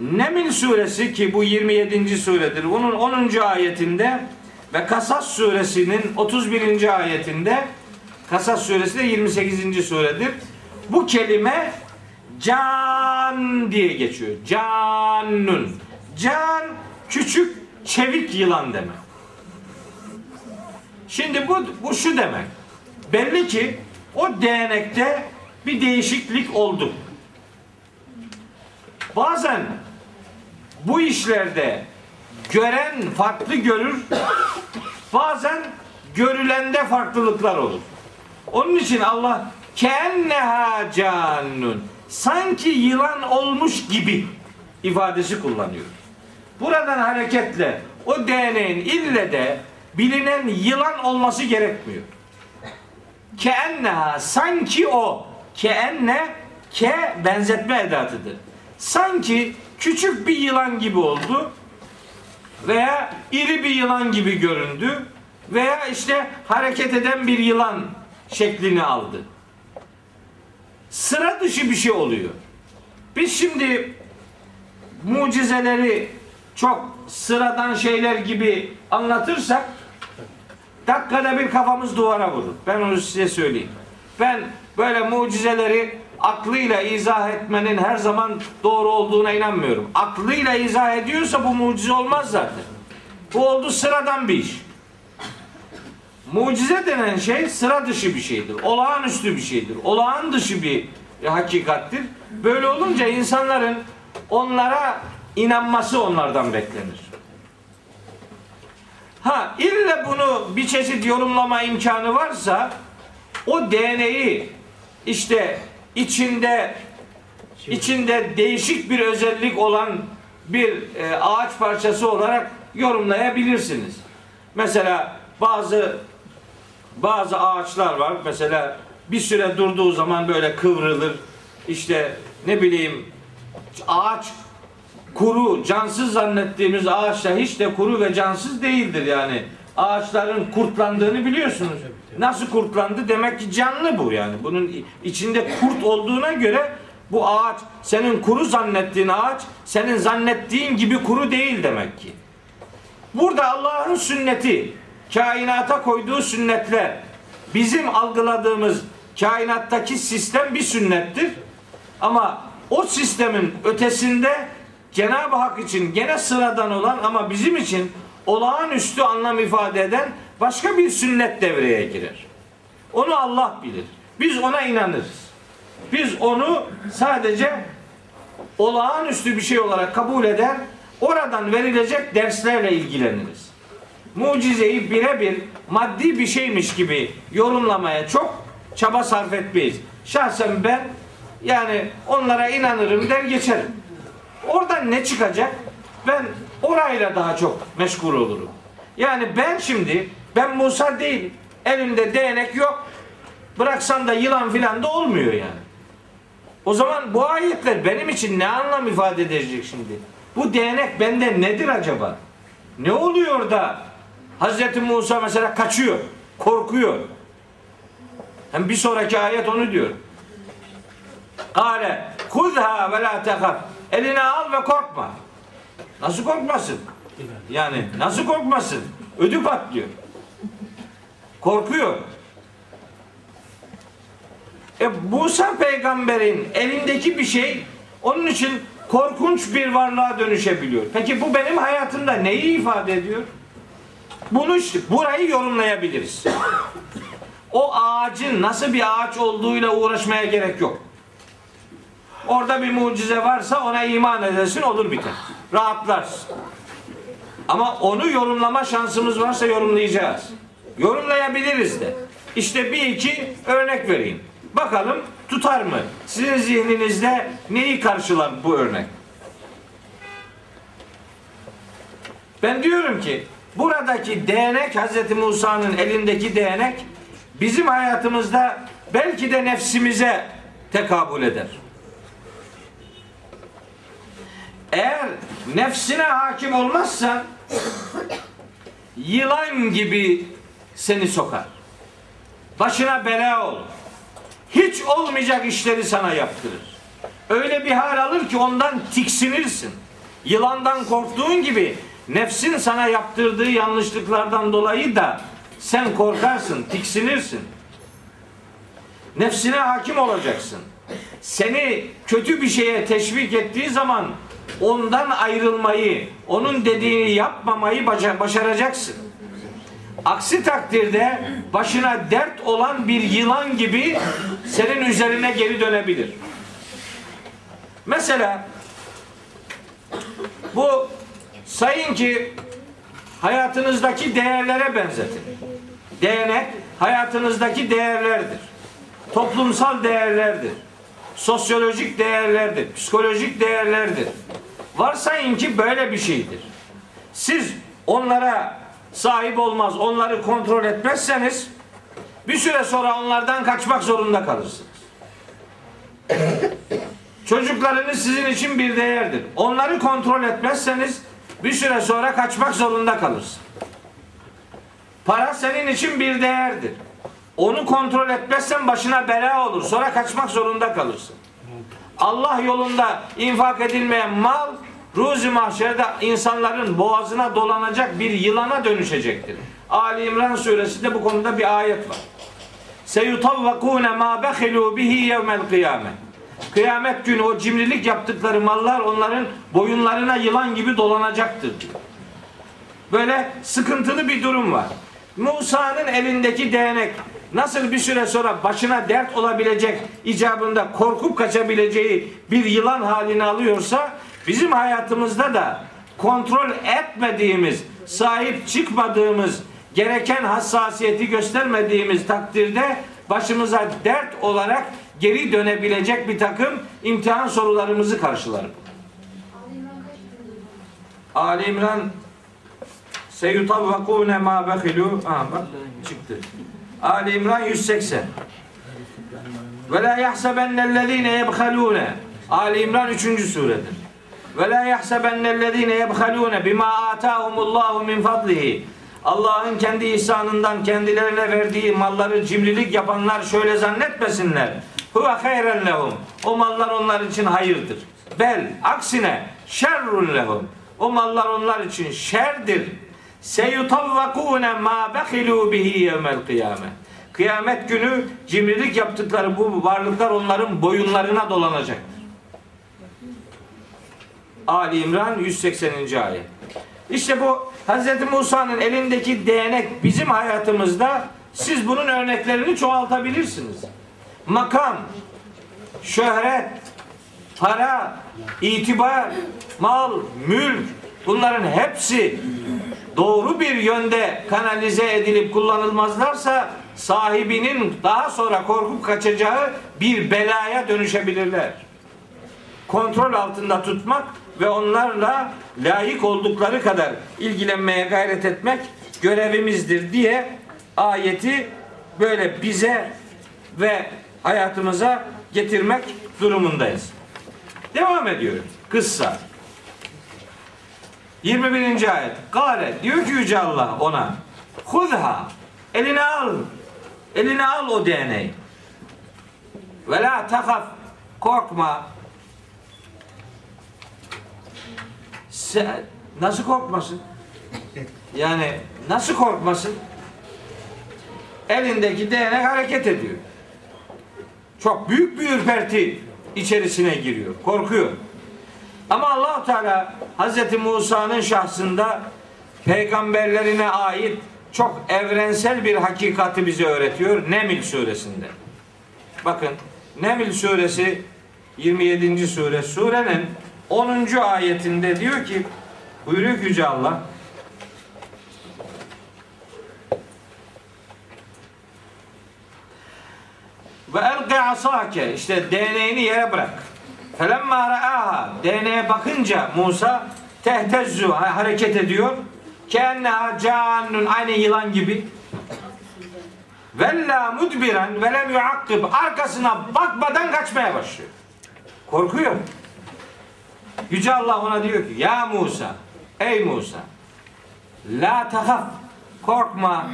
Neml suresi ki bu 27. suredir. Bunun 10. ayetinde ve Kasas suresinin 31. ayetinde Kasas suresi de 28. suredir. Bu kelime can diye geçiyor. Canun. Can küçük çevik yılan demek. Şimdi bu, bu şu demek. Belli ki o değnekte bir değişiklik oldu. Bazen bu işlerde gören farklı görür, bazen görülende farklılıklar olur. Onun için Allah kenneha cannun sanki yılan olmuş gibi ifadesi kullanıyor. Buradan hareketle o değneğin ille de bilinen yılan olması gerekmiyor. Keenneha sanki o keenne ke benzetme edatıdır. Sanki küçük bir yılan gibi oldu veya iri bir yılan gibi göründü veya işte hareket eden bir yılan şeklini aldı. Sıra dışı bir şey oluyor. Biz şimdi mucizeleri çok sıradan şeyler gibi anlatırsak dakikada bir kafamız duvara vurur. Ben onu size söyleyeyim. Ben böyle mucizeleri aklıyla izah etmenin her zaman doğru olduğuna inanmıyorum. Aklıyla izah ediyorsa bu mucize olmaz zaten. Bu oldu sıradan bir iş. Mucize denen şey sıra dışı bir şeydir. Olağanüstü bir şeydir. Olağan dışı bir hakikattir. Böyle olunca insanların onlara inanması onlardan beklenir. Ha illa bunu bir çeşit yorumlama imkanı varsa o DNA'yı işte içinde içinde değişik bir özellik olan bir e, ağaç parçası olarak yorumlayabilirsiniz. Mesela bazı bazı ağaçlar var. Mesela bir süre durduğu zaman böyle kıvrılır. İşte ne bileyim ağaç kuru, cansız zannettiğimiz ağaçlar hiç de kuru ve cansız değildir yani. Ağaçların kurtlandığını biliyorsunuz. Nasıl kurtlandı? Demek ki canlı bu yani. Bunun içinde kurt olduğuna göre bu ağaç senin kuru zannettiğin ağaç senin zannettiğin gibi kuru değil demek ki. Burada Allah'ın sünneti, kainata koyduğu sünnetler, bizim algıladığımız kainattaki sistem bir sünnettir. Ama o sistemin ötesinde Cenab-ı Hak için gene sıradan olan ama bizim için olağanüstü anlam ifade eden başka bir sünnet devreye girer. Onu Allah bilir. Biz ona inanırız. Biz onu sadece olağanüstü bir şey olarak kabul eder, oradan verilecek derslerle ilgileniriz. Mucizeyi birebir maddi bir şeymiş gibi yorumlamaya çok çaba sarf etmeyiz. Şahsen ben yani onlara inanırım der geçerim. Oradan ne çıkacak? Ben orayla daha çok meşgul olurum. Yani ben şimdi ben Musa değilim. Elimde değnek yok. Bıraksan da yılan filan da olmuyor yani. O zaman bu ayetler benim için ne anlam ifade edecek şimdi? Bu değnek bende nedir acaba? Ne oluyor da Hazreti Musa mesela kaçıyor, korkuyor. Hem bir sonraki ayet onu diyor. Kale kuzha ve la tehaf. Eline al ve korkma. Nasıl korkmasın? Yani nasıl korkmasın? Ödü patlıyor. Korkuyor. E Musa peygamberin elindeki bir şey onun için korkunç bir varlığa dönüşebiliyor. Peki bu benim hayatımda neyi ifade ediyor? Bunu burayı yorumlayabiliriz. O ağacın nasıl bir ağaç olduğuyla uğraşmaya gerek yok. Orada bir mucize varsa ona iman edersin olur biter. Rahatlarsın. Ama onu yorumlama şansımız varsa yorumlayacağız. Yorumlayabiliriz de. İşte bir iki örnek vereyim. Bakalım tutar mı? Sizin zihninizde neyi karşılar bu örnek? Ben diyorum ki buradaki değnek Hz. Musa'nın elindeki değnek bizim hayatımızda belki de nefsimize tekabül eder. Eğer nefsine hakim olmazsan yılan gibi seni sokar. Başına bela olur. Hiç olmayacak işleri sana yaptırır. Öyle bir hal alır ki ondan tiksinirsin. Yılandan korktuğun gibi nefsin sana yaptırdığı yanlışlıklardan dolayı da sen korkarsın, tiksinirsin. Nefsine hakim olacaksın. Seni kötü bir şeye teşvik ettiği zaman ondan ayrılmayı, onun dediğini yapmamayı başa- başaracaksın. Aksi takdirde başına dert olan bir yılan gibi senin üzerine geri dönebilir. Mesela bu sayın ki hayatınızdaki değerlere benzetin. Değnek hayatınızdaki değerlerdir. Toplumsal değerlerdir. Sosyolojik değerlerdir. Psikolojik değerlerdir. Varsayın ki böyle bir şeydir. Siz onlara sahip olmaz, onları kontrol etmezseniz bir süre sonra onlardan kaçmak zorunda kalırsınız. Çocuklarınız sizin için bir değerdir. Onları kontrol etmezseniz bir süre sonra kaçmak zorunda kalırsın. Para senin için bir değerdir. Onu kontrol etmezsen başına bela olur. Sonra kaçmak zorunda kalırsın. Allah yolunda infak edilmeyen mal ruzi mahşerde insanların boğazına dolanacak bir yılana dönüşecektir. Ali İmran suresinde bu konuda bir ayet var. Seyutavvakune ma behilu bihi yevmel kıyamet. Kıyamet günü o cimrilik yaptıkları mallar onların boyunlarına yılan gibi dolanacaktır. Böyle sıkıntılı bir durum var. Musa'nın elindeki değnek nasıl bir süre sonra başına dert olabilecek icabında korkup kaçabileceği bir yılan halini alıyorsa bizim hayatımızda da kontrol etmediğimiz, sahip çıkmadığımız, gereken hassasiyeti göstermediğimiz takdirde başımıza dert olarak geri dönebilecek bir takım imtihan sorularımızı karşılar. Ali İmran Seyutavvakune ma behilu Aha bak çıktı. Ali İmran 180. Ve la yahsebennellezine yebhalune Ali İmran 3. suredir. Ve la yahsebennellezine yebhalune bima atahumullahu min fadlihi Allah'ın kendi ihsanından kendilerine verdiği malları cimrilik yapanlar şöyle zannetmesinler. Huve hayren lehum. O mallar onlar için hayırdır. Bel aksine şerrun lehum. O mallar onlar için şerdir. Seyutavvakune ma behilu bihi yevmel kıyamet. Kıyamet günü cimrilik yaptıkları bu varlıklar onların boyunlarına dolanacaktır. Ali İmran 180. ayet. İşte bu Hz. Musa'nın elindeki değnek bizim hayatımızda siz bunun örneklerini çoğaltabilirsiniz. Makam, şöhret, para, itibar, mal, mülk bunların hepsi doğru bir yönde kanalize edilip kullanılmazlarsa sahibinin daha sonra korkup kaçacağı bir belaya dönüşebilirler. Kontrol altında tutmak ve onlarla layık oldukları kadar ilgilenmeye gayret etmek görevimizdir diye ayeti böyle bize ve hayatımıza getirmek durumundayız. Devam ediyorum. Kıssa. 21. ayet. Gale diyor ki Yüce Allah ona Hudha eline al. Eline al o değneği. Ve la takaf korkma. Sen, nasıl korkmasın? Yani nasıl korkmasın? Elindeki değnek hareket ediyor. Çok büyük bir ürperti içerisine giriyor. Korkuyor. Ama allah Teala Hz. Musa'nın şahsında peygamberlerine ait çok evrensel bir hakikati bize öğretiyor Neml suresinde. Bakın Neml suresi 27. sure surenin 10. ayetinde diyor ki buyuruyor Yüce Allah ve elqi asake işte değneğini yere bırak. Felemma ra'aha değneğe bakınca Musa tehtezzu ha- hareket ediyor. Kenneha cannun aynı yılan gibi. Vella mudbiren ve lem yuakkib. Arkasına bakmadan kaçmaya başlıyor. Korkuyor. Yüce Allah ona diyor ki ya Musa ey Musa la tahaf korkma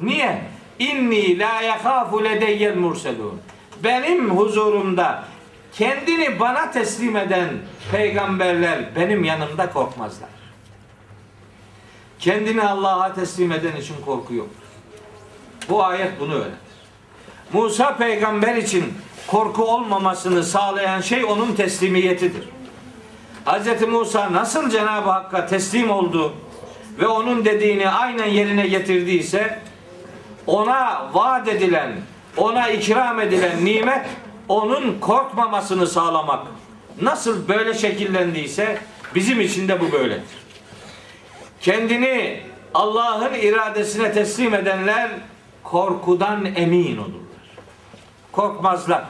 niye inni la yakhafu ledeyyel murselun. Benim huzurumda kendini bana teslim eden peygamberler benim yanımda korkmazlar. Kendini Allah'a teslim eden için korku yok. Bu ayet bunu öğretir. Musa peygamber için korku olmamasını sağlayan şey onun teslimiyetidir. Hz. Musa nasıl Cenab-ı Hakk'a teslim oldu ve onun dediğini aynen yerine getirdiyse ona vaat edilen, ona ikram edilen nimet onun korkmamasını sağlamak nasıl böyle şekillendiyse bizim için de bu böyledir. Kendini Allah'ın iradesine teslim edenler korkudan emin olurlar. Korkmazlar.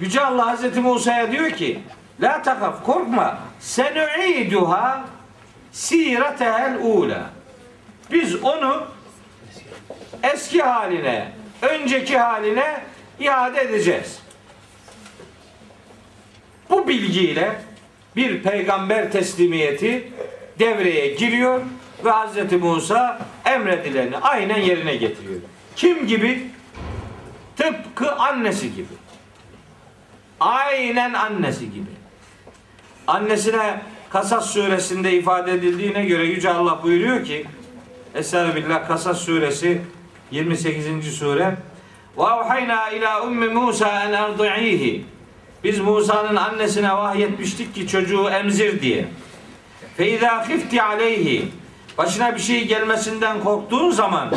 Yüce Allah Hazreti Musa'ya diyor ki La takaf korkma senu'iduha siretehel ula biz onu eski haline önceki haline iade edeceğiz. Bu bilgiyle bir peygamber teslimiyeti devreye giriyor ve Hz. Musa emredileni aynen yerine getiriyor. Kim gibi? Tıpkı annesi gibi. Aynen annesi gibi. Annesine Kasas suresinde ifade edildiğine göre Yüce Allah buyuruyor ki Estağfirullah Kasas suresi 28. sure ve avhayna ila ummi Musa en erdi'ihi biz Musa'nın annesine vahyetmiştik ki çocuğu emzir diye. Fe izâ khifti aleyhi başına bir şey gelmesinden korktuğun zaman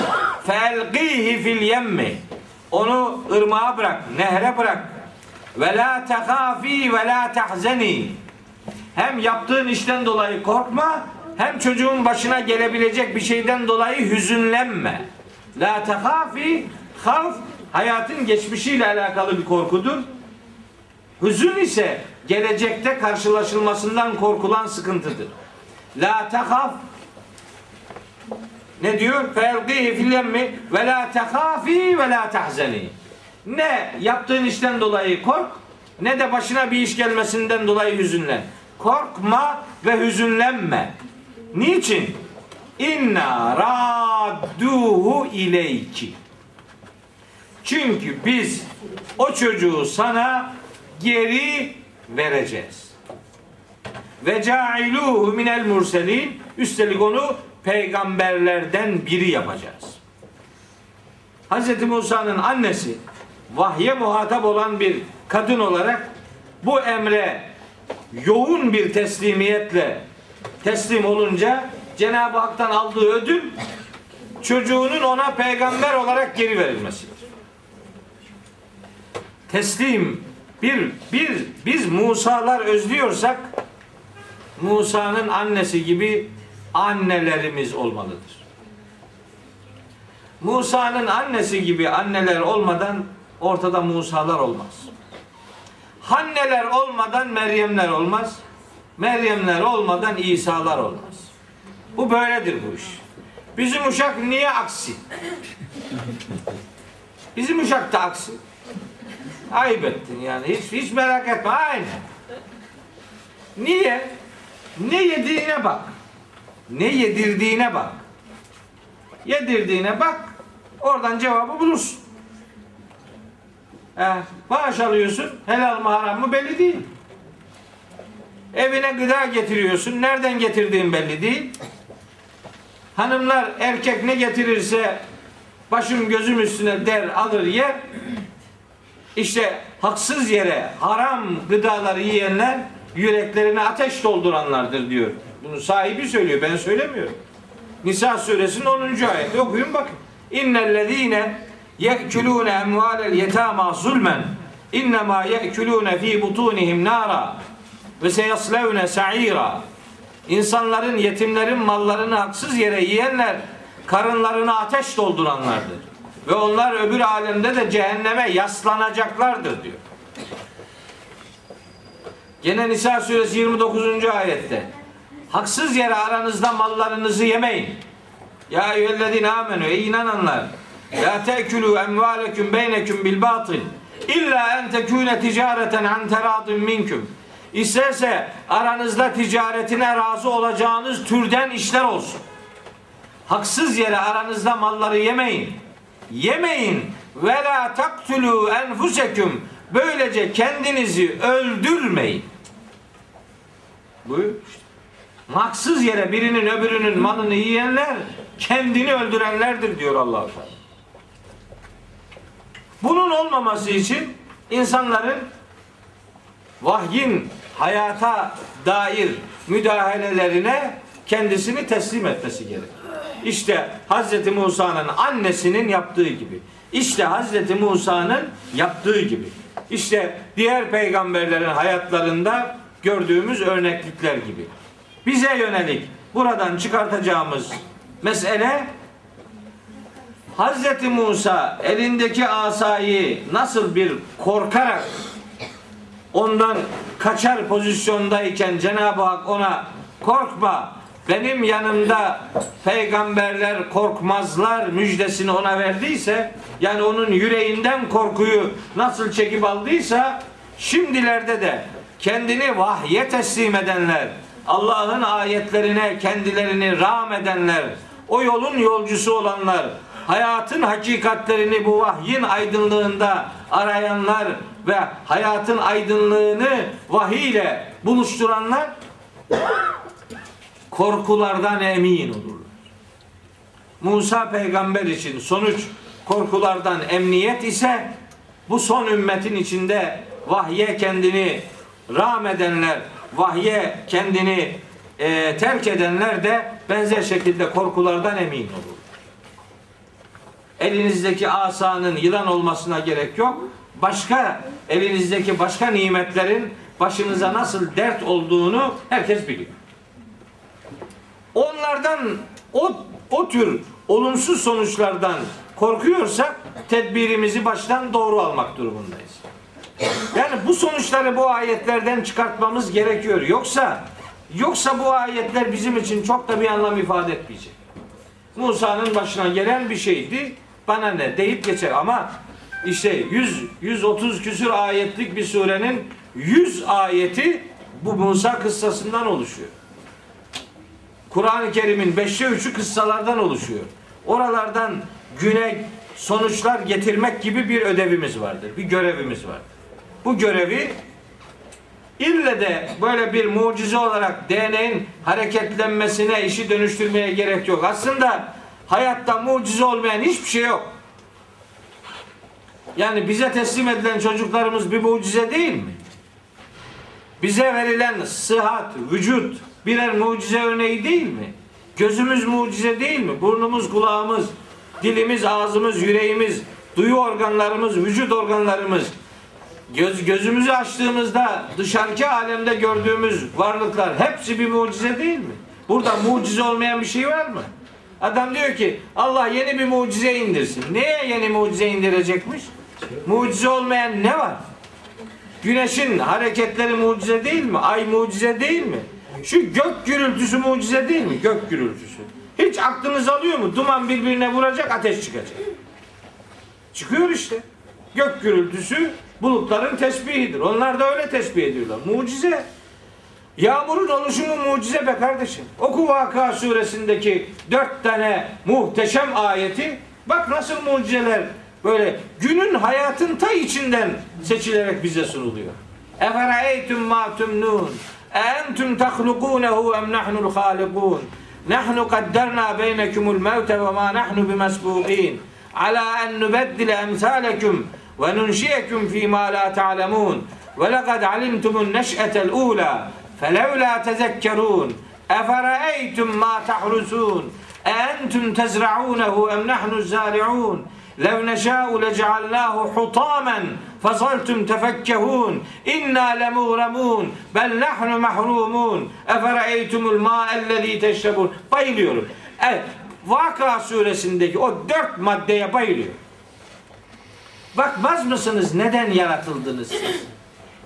felqihi fil yemmi onu ırmağa bırak, nehre bırak. Ve la tehafi ve la tahzeni hem yaptığın işten dolayı korkma hem çocuğun başına gelebilecek bir şeyden dolayı hüzünlenme. La tehafi havf hayatın geçmişiyle alakalı bir korkudur. Hüzün ise gelecekte karşılaşılmasından korkulan sıkıntıdır. La tehaf ne diyor? Ferdihi fil yemmi ve la tehafi ve la tahzeni. Ne yaptığın işten dolayı kork ne de başına bir iş gelmesinden dolayı hüzünlen. Korkma ve hüzünlenme. Niçin? İnna radduhu ileyki. Çünkü biz o çocuğu sana geri vereceğiz. Ve cailuhu minel murselin. Üstelik onu peygamberlerden biri yapacağız. Hz. Musa'nın annesi vahye muhatap olan bir kadın olarak bu emre yoğun bir teslimiyetle teslim olunca Cenab-ı Hak'tan aldığı ödül çocuğunun ona peygamber olarak geri verilmesidir. Teslim bir bir biz Musa'lar özlüyorsak Musa'nın annesi gibi annelerimiz olmalıdır. Musa'nın annesi gibi anneler olmadan ortada Musa'lar olmaz. Hanneler olmadan Meryemler olmaz. Meryemler olmadan İsa'lar olmaz. Bu böyledir bu iş. Bizim uşak niye aksi? Bizim uşak da aksi. Ayıp ettin yani. Hiç, hiç merak etme. Aynı. Niye? Ne yediğine bak. Ne yedirdiğine bak. Yedirdiğine bak. Oradan cevabı bulursun. He, maaş alıyorsun. Helal mı haram mı belli değil. Evine gıda getiriyorsun. Nereden getirdiğin belli değil. Hanımlar erkek ne getirirse başım gözüm üstüne der alır yer. İşte haksız yere haram gıdaları yiyenler yüreklerine ateş dolduranlardır diyor. Bunu sahibi söylüyor. Ben söylemiyorum. Nisa suresinin 10. ayeti okuyun bakın. İnnellezîne ye'kulûne emvâlel yetâmâ zulmen innemâ ye'kulûne fî butûnihim nâra ve seyaslevne sa'îrâ İnsanların, yetimlerin mallarını haksız yere yiyenler karınlarına ateş dolduranlardır. Ve onlar öbür alemde de cehenneme yaslanacaklardır diyor. Gene Nisa suresi 29. ayette haksız yere aranızda mallarınızı yemeyin. Ya eyyühellezine amenu ey inananlar La te'külü emvaleküm beyneküm bil batıl İlla en tekûne ticareten an teradin minküm İsterse aranızda ticaretine razı olacağınız türden işler olsun. Haksız yere aranızda malları yemeyin. Yemeyin. Ve la taktulu enfuseküm. Böylece kendinizi öldürmeyin. Buyur. Haksız yere birinin öbürünün malını yiyenler kendini öldürenlerdir diyor allah Teala. Bunun olmaması için insanların vahyin hayata dair müdahalelerine kendisini teslim etmesi gerekir. İşte Hz. Musa'nın annesinin yaptığı gibi. İşte Hz. Musa'nın yaptığı gibi. İşte diğer peygamberlerin hayatlarında gördüğümüz örneklikler gibi. Bize yönelik buradan çıkartacağımız mesele Hz. Musa elindeki asayı nasıl bir korkarak ondan kaçar pozisyondayken Cenab-ı Hak ona korkma benim yanımda peygamberler korkmazlar müjdesini ona verdiyse yani onun yüreğinden korkuyu nasıl çekip aldıysa şimdilerde de kendini vahye teslim edenler Allah'ın ayetlerine kendilerini rağm edenler o yolun yolcusu olanlar hayatın hakikatlerini bu vahyin aydınlığında arayanlar ve hayatın aydınlığını vahiy ile buluşturanlar korkulardan emin olurlar. Musa peygamber için sonuç korkulardan emniyet ise bu son ümmetin içinde vahye kendini rağm edenler, vahye kendini e, terk edenler de benzer şekilde korkulardan emin olur. Elinizdeki asanın yılan olmasına gerek yok. Başka elinizdeki başka nimetlerin başınıza nasıl dert olduğunu herkes biliyor. Onlardan o o tür olumsuz sonuçlardan korkuyorsak tedbirimizi baştan doğru almak durumundayız. Yani bu sonuçları bu ayetlerden çıkartmamız gerekiyor. Yoksa yoksa bu ayetler bizim için çok da bir anlam ifade etmeyecek. Musa'nın başına gelen bir şeydi. Bana ne deyip geçer ama işte 100 130 küsür ayetlik bir surenin 100 ayeti bu Musa kıssasından oluşuyor. Kur'an-ı Kerim'in beşte üçü kıssalardan oluşuyor. Oralardan güne sonuçlar getirmek gibi bir ödevimiz vardır. Bir görevimiz vardır. Bu görevi ille de böyle bir mucize olarak DNA'nın hareketlenmesine, işi dönüştürmeye gerek yok. Aslında hayatta mucize olmayan hiçbir şey yok. Yani bize teslim edilen çocuklarımız bir mucize değil mi? Bize verilen sıhhat, vücut birer mucize örneği değil mi? Gözümüz mucize değil mi? Burnumuz, kulağımız, dilimiz, ağzımız, yüreğimiz, duyu organlarımız, vücut organlarımız göz, gözümüzü açtığımızda dışarıki alemde gördüğümüz varlıklar hepsi bir mucize değil mi? Burada mucize olmayan bir şey var mı? Adam diyor ki Allah yeni bir mucize indirsin. Neye yeni mucize indirecekmiş? Mucize olmayan ne var? Güneşin hareketleri mucize değil mi? Ay mucize değil mi? Şu gök gürültüsü mucize değil mi? Gök gürültüsü. Hiç aklınız alıyor mu? Duman birbirine vuracak, ateş çıkacak. Çıkıyor işte. Gök gürültüsü bulutların tesbihidir. Onlar da öyle tesbih ediyorlar. Mucize. Yağmurun oluşumu mucize be kardeşim. Oku Vaka suresindeki dört tane muhteşem ayeti. Bak nasıl mucizeler böyle günün hayatın ta içinden seçilerek bize sunuluyor. Efereytum ma tumnun. Entum tahlukunehu em nahnul halikun. Nahnu kadderna beynekumul mevte ve ma nahnu bimesbuqin. Ala en nubeddile emsalekum ve nunşiyekum fîmâ lâ ta'lemûn. Ve lekad alimtumun neş'etel ûlâ. فلولا تذكرون أفرأيتم ما تحرسون أأنتم تزرعونه أم نحن الزارعون لو نشاء لجعلناه حطاما فظلتم تفكهون إنا لمغرمون بل نحن محرومون أفرأيتم الماء الذي تشربون bayılıyorum. Evet, Vaka suresindeki o dört maddeye bayılıyor. Bakmaz mısınız neden yaratıldınız siz?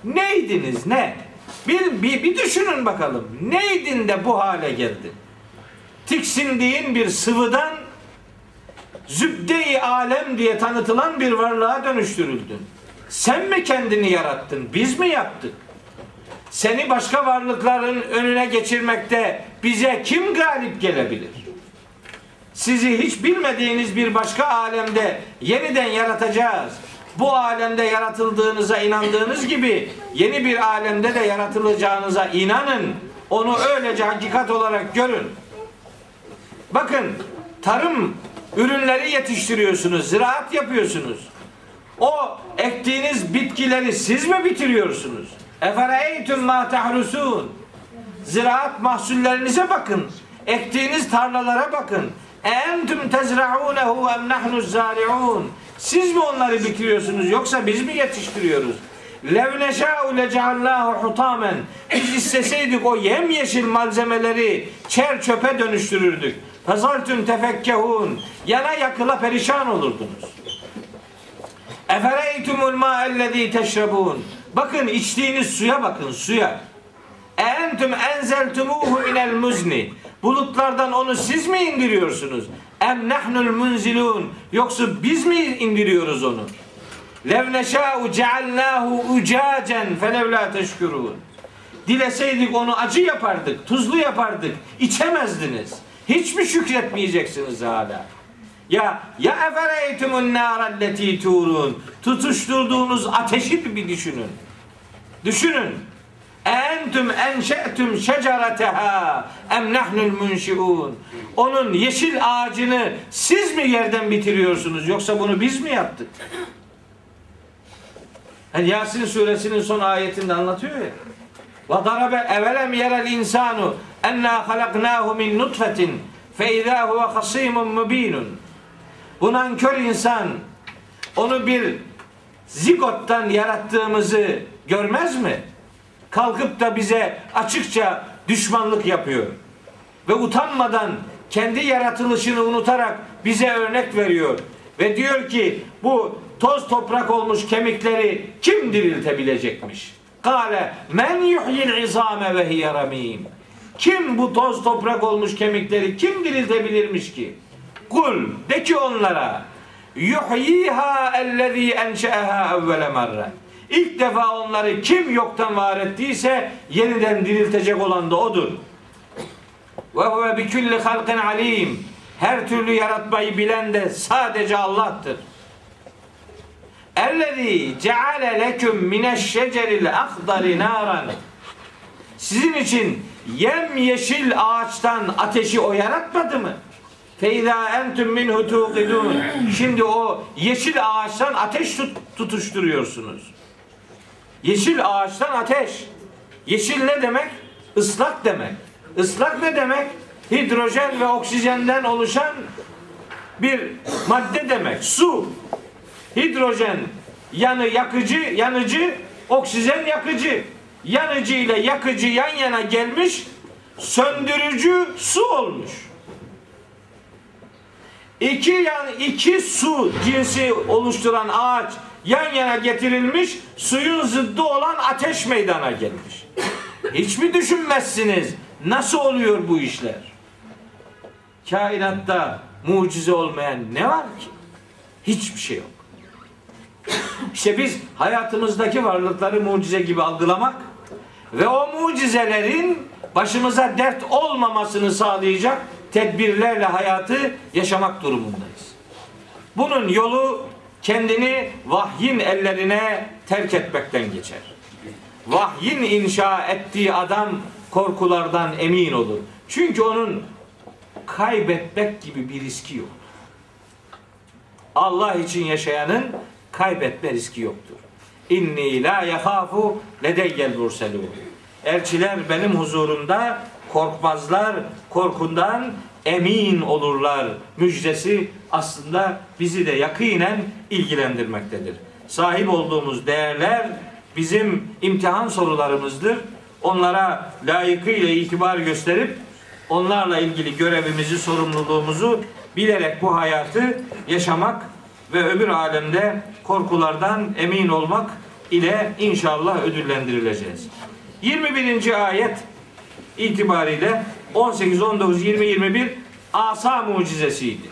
Neydiniz ne? Bir, bir, bir düşünün bakalım. Neydin de bu hale geldin? tiksindiğin bir sıvıdan zübde-i alem diye tanıtılan bir varlığa dönüştürüldün. Sen mi kendini yarattın? Biz mi yaptık? Seni başka varlıkların önüne geçirmekte bize kim galip gelebilir? Sizi hiç bilmediğiniz bir başka alemde yeniden yaratacağız. Bu alemde yaratıldığınıza inandığınız gibi yeni bir alemde de yaratılacağınıza inanın. Onu öylece hakikat olarak görün. Bakın tarım ürünleri yetiştiriyorsunuz, ziraat yapıyorsunuz. O ektiğiniz bitkileri siz mi bitiriyorsunuz? Efereytüm ma tahrusun. Ziraat mahsullerinize bakın. Ektiğiniz tarlalara bakın. Entüm tezra'unehu em nahnu zari'un. Siz mi onları bitiriyorsunuz yoksa biz mi yetiştiriyoruz? Lev neşâ'u leceallâhu hutamen. Biz isteseydik o yemyeşil malzemeleri çer çöpe dönüştürürdük. Fezaltüm tefekkehun. Yana yakıla perişan olurdunuz. Efereytumul ma'ellezî teşrebûn. Bakın içtiğiniz suya bakın suya. Entüm enzeltumuhu minel muzni. Bulutlardan onu siz mi indiriyorsunuz? Em nahnul munzilun. Yoksa biz mi indiriyoruz onu? Lev neşâ'u cealnâhu ucâcen felev lâ teşkurûn. Dileseydik onu acı yapardık, tuzlu yapardık. İçemezdiniz. Hiç mi şükretmeyeceksiniz hala? Ya ya efereytumun nârelleti turun. Tutuşturduğunuz ateşi bir düşünün. Düşünün. Entüm enşe'tüm şecereteha em nahnul munşiun. Onun yeşil ağacını siz mi yerden bitiriyorsunuz yoksa bunu biz mi yaptık? Hani Yasin suresinin son ayetinde anlatıyor ya. Ve darabe evelem yerel insanu enna halaknahu min nutfetin fe izâ huve hasimun mubinun. Bu nankör insan onu bir zigottan yarattığımızı görmez mi? Kalkıp da bize açıkça düşmanlık yapıyor. Ve utanmadan kendi yaratılışını unutarak bize örnek veriyor. Ve diyor ki bu toz toprak olmuş kemikleri kim diriltebilecekmiş? Kale men yuhyil izame ve hiye. Kim bu toz toprak olmuş kemikleri kim diriltebilirmiş ki? Kul de ki onlara yuhyiha ellezî enşe'eha evvele merre. İlk defa onları kim yoktan var ettiyse yeniden diriltecek olan da odur. Ve huve bi kulli halqin alim. Her türlü yaratmayı bilen de sadece Allah'tır. Ellezî ceale leküm mineşşeceril ahdari naran. Sizin için yem yeşil ağaçtan ateşi o yaratmadı mı? Feyza entüm minhu tuqidun. Şimdi o yeşil ağaçtan ateş tut- tutuşturuyorsunuz. Yeşil ağaçtan ateş. Yeşil ne demek? Islak demek. Islak ne demek? Hidrojen ve oksijenden oluşan bir madde demek. Su. Hidrojen yanı yakıcı, yanıcı, oksijen yakıcı. Yanıcı ile yakıcı yan yana gelmiş, söndürücü su olmuş. İki yan iki su cinsi oluşturan ağaç yan yana getirilmiş, suyun zıddı olan ateş meydana gelmiş. Hiç mi düşünmezsiniz? Nasıl oluyor bu işler? Kainatta mucize olmayan ne var ki? Hiçbir şey yok. İşte biz hayatımızdaki varlıkları mucize gibi algılamak ve o mucizelerin başımıza dert olmamasını sağlayacak tedbirlerle hayatı yaşamak durumundayız. Bunun yolu kendini vahyin ellerine terk etmekten geçer. Vahyin inşa ettiği adam korkulardan emin olur. Çünkü onun kaybetmek gibi bir riski yok. Allah için yaşayanın kaybetme riski yoktur. İnni la yahafu ledeyyel murselun. Elçiler benim huzurumda korkmazlar, korkundan emin olurlar. Müjdesi aslında bizi de yakinen ilgilendirmektedir. Sahip olduğumuz değerler bizim imtihan sorularımızdır. Onlara layıkıyla itibar gösterip onlarla ilgili görevimizi, sorumluluğumuzu bilerek bu hayatı yaşamak ve öbür alemde korkulardan emin olmak ile inşallah ödüllendirileceğiz. 21. ayet itibariyle 18, 19, 20, 21 asa mucizesiydi.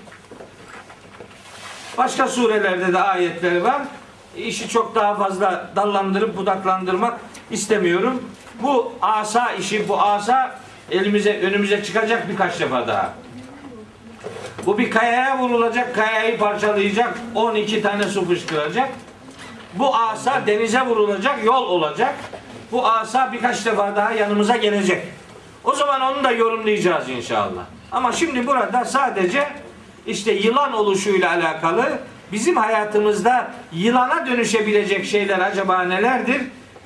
Başka surelerde de ayetleri var. İşi çok daha fazla dallandırıp budaklandırmak istemiyorum. Bu asa işi, bu asa elimize önümüze çıkacak birkaç defa daha. Bu bir kayaya vurulacak, kayayı parçalayacak, 12 tane su fışkıracak. Bu asa denize vurulacak, yol olacak. Bu asa birkaç defa daha yanımıza gelecek. O zaman onu da yorumlayacağız inşallah. Ama şimdi burada sadece işte yılan oluşuyla alakalı bizim hayatımızda yılana dönüşebilecek şeyler acaba nelerdir?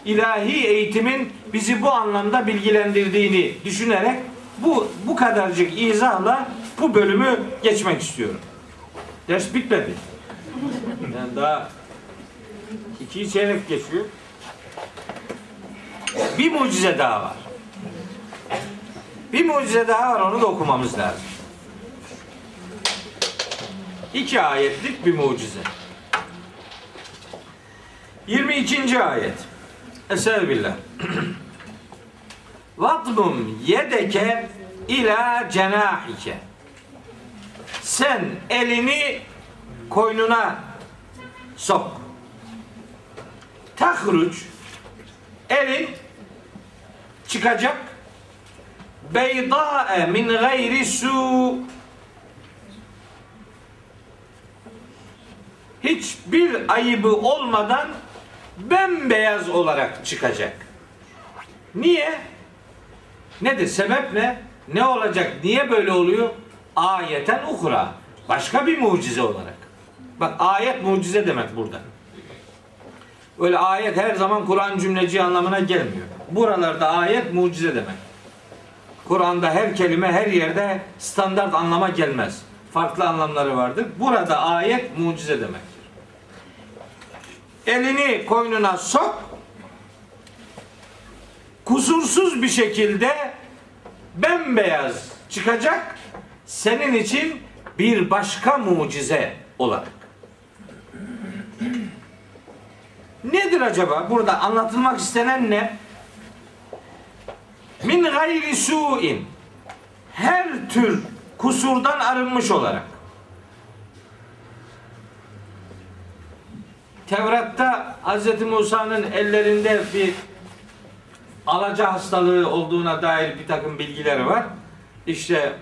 İlahi eğitimin bizi bu anlamda bilgilendirdiğini düşünerek bu bu kadarcık izahla bu bölümü geçmek istiyorum. Ders bitmedi. Yani daha iki çeyrek geçiyor. Bir mucize daha var. Bir mucize daha var onu da okumamız lazım. İki ayetlik bir mucize. 22. ayet. Eser billah. Vatmum yedeke ila cenahike. Sen elini koynuna sok. Tahruç elin çıkacak beydae min gayri su hiçbir ayıbı olmadan bembeyaz olarak çıkacak. Niye? Nedir? Sebep ne? Ne olacak? Niye böyle oluyor? Ayeten ukra. Başka bir mucize olarak. Bak ayet mucize demek burada. Öyle ayet her zaman Kur'an cümleci anlamına gelmiyor. Buralarda ayet mucize demek. Kur'an'da her kelime her yerde standart anlama gelmez. Farklı anlamları vardır. Burada ayet mucize demektir. Elini koynuna sok. Kusursuz bir şekilde bembeyaz çıkacak. Senin için bir başka mucize olarak. Nedir acaba? Burada anlatılmak istenen ne? Min gayri su'in. Her tür kusurdan arınmış olarak. Tevrat'ta Hz. Musa'nın ellerinde bir alaca hastalığı olduğuna dair bir takım bilgileri var. İşte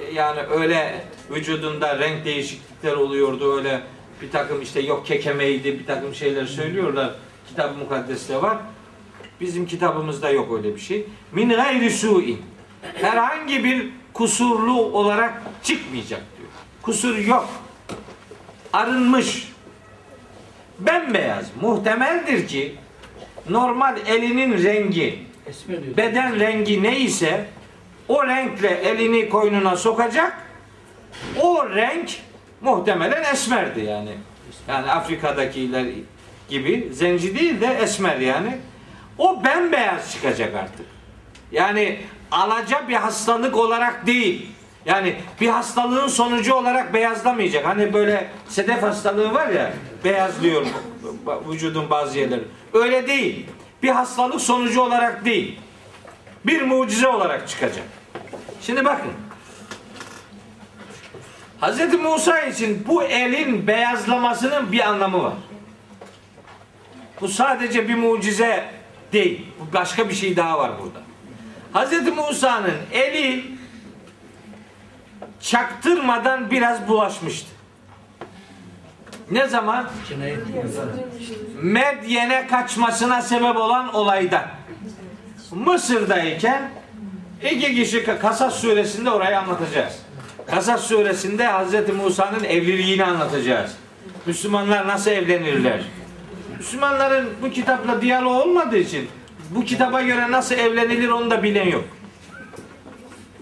e, yani öyle vücudunda renk değişiklikleri oluyordu öyle bir takım işte yok kekemeydi bir takım şeyler söylüyorlar. Kitab-ı mukaddeste var. Bizim kitabımızda yok öyle bir şey. Min gayri su'in. Herhangi bir kusurlu olarak çıkmayacak diyor. Kusur yok. Arınmış. Bembeyaz. Muhtemeldir ki normal elinin rengi beden rengi neyse o renkle elini koynuna sokacak o renk muhtemelen esmerdi yani. Yani Afrika'dakiler gibi zenci değil de esmer yani. O bembeyaz çıkacak artık. Yani alaca bir hastalık olarak değil. Yani bir hastalığın sonucu olarak beyazlamayacak. Hani böyle sedef hastalığı var ya beyazlıyor vücudun bazı yerleri. Öyle değil. Bir hastalık sonucu olarak değil. Bir mucize olarak çıkacak. Şimdi bakın. Hz. Musa için bu elin beyazlamasının bir anlamı var. Bu sadece bir mucize değil. Başka bir şey daha var burada. Hz. Musa'nın eli çaktırmadan biraz bulaşmıştı. Ne zaman? Medyen'e kaçmasına sebep olan olayda. Mısır'dayken iki kişi Kasas suresinde orayı anlatacağız. Kasas suresinde Hz. Musa'nın evliliğini anlatacağız. Müslümanlar nasıl evlenirler? Müslümanların bu kitapla diyaloğu olmadığı için bu kitaba göre nasıl evlenilir onu da bilen yok.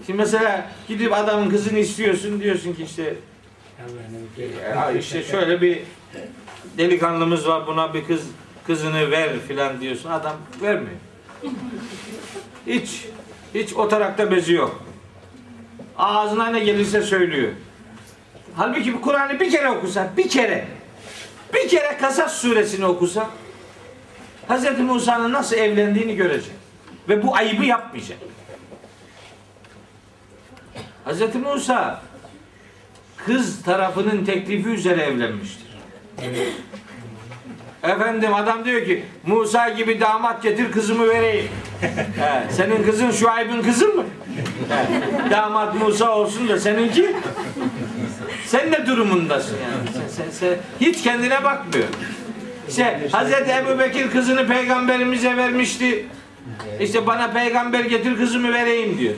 Şimdi mesela gidip adamın kızını istiyorsun diyorsun ki işte ya işte şöyle bir delikanlımız var buna bir kız kızını ver filan diyorsun. Adam vermiyor. Hiç hiç o tarakta bezi yok. Ağzına ne gelirse söylüyor. Halbuki bu Kur'an'ı bir kere okusa, bir kere, bir kere Kasas suresini okusa, Hz. Musa'nın nasıl evlendiğini görecek. Ve bu ayıbı yapmayacak. Hazreti Musa kız tarafının teklifi üzere evlenmiştir. Efendim adam diyor ki Musa gibi damat getir kızımı vereyim. He, senin kızın Şuayb'ın kızı mı? He, damat Musa olsun da seninki sen ne durumundasın yani? Sen, sen, sen hiç kendine bakmıyor. İşte Hazreti Ebu Bekir kızını peygamberimize vermişti. İşte bana peygamber getir kızımı vereyim diyor.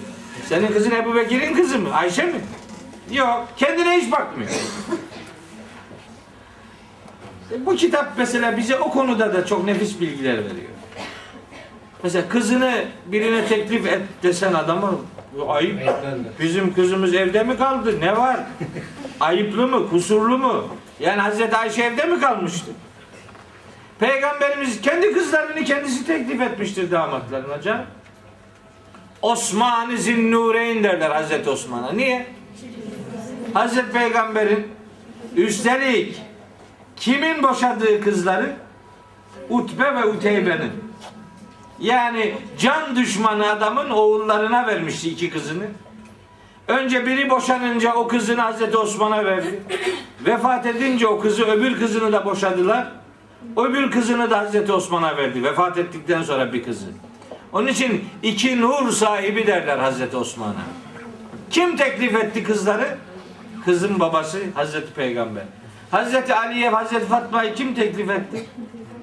Senin kızın Ebu Bekir'in kızı mı? Ayşe mi? Yok. Kendine hiç bakmıyor. Bu kitap mesela bize o konuda da çok nefis bilgiler veriyor. Mesela kızını birine teklif et desen adama "Bu ayıp. Bizim kızımız evde mi kaldı? Ne var? Ayıplı mı? Kusurlu mu? Yani Hazreti Ayşe evde mi kalmıştı? Peygamberimiz kendi kızlarını kendisi teklif etmiştir damatlarına canım. Osman-ı Zinnureyn derler Hazreti Osman'a. Niye? Hazreti Peygamber'in üstelik kimin boşadığı kızları? Utbe ve Uteybe'nin. Yani can düşmanı adamın oğullarına vermişti iki kızını. Önce biri boşanınca o kızını Hazreti Osman'a verdi. Vefat edince o kızı öbür kızını da boşadılar. Öbür kızını da Hazreti Osman'a verdi. Vefat ettikten sonra bir kızı. Onun için iki nur sahibi derler Hazreti Osman'a. Kim teklif etti kızları? Kızın babası Hazreti Peygamber. Hazreti Ali'ye Hazreti Fatma'yı kim teklif etti?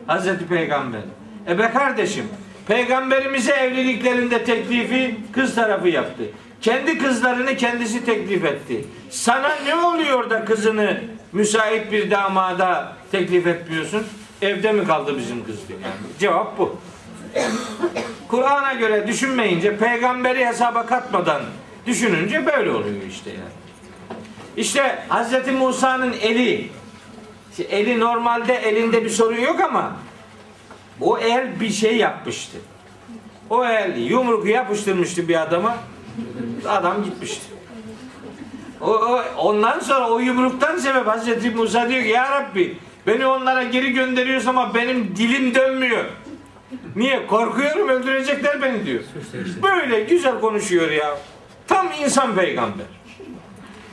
Hazreti Peygamber. E be kardeşim, peygamberimize evliliklerinde teklifi kız tarafı yaptı. Kendi kızlarını kendisi teklif etti. Sana ne oluyor da kızını müsait bir damada teklif etmiyorsun? Evde mi kaldı bizim kız diyor yani. Cevap bu. Kur'an'a göre düşünmeyince, peygamberi hesaba katmadan düşününce böyle oluyor işte yani. İşte Hz. Musa'nın eli, işte eli normalde elinde bir sorun yok ama o el bir şey yapmıştı. O el yumruğu yapıştırmıştı bir adama, adam gitmişti. O, o- ondan sonra o yumruktan sebep Hazreti Musa diyor ki ya Rabbi beni onlara geri gönderiyorsun ama benim dilim dönmüyor. Niye? Korkuyorum öldürecekler beni diyor. Böyle güzel konuşuyor ya. Tam insan peygamber.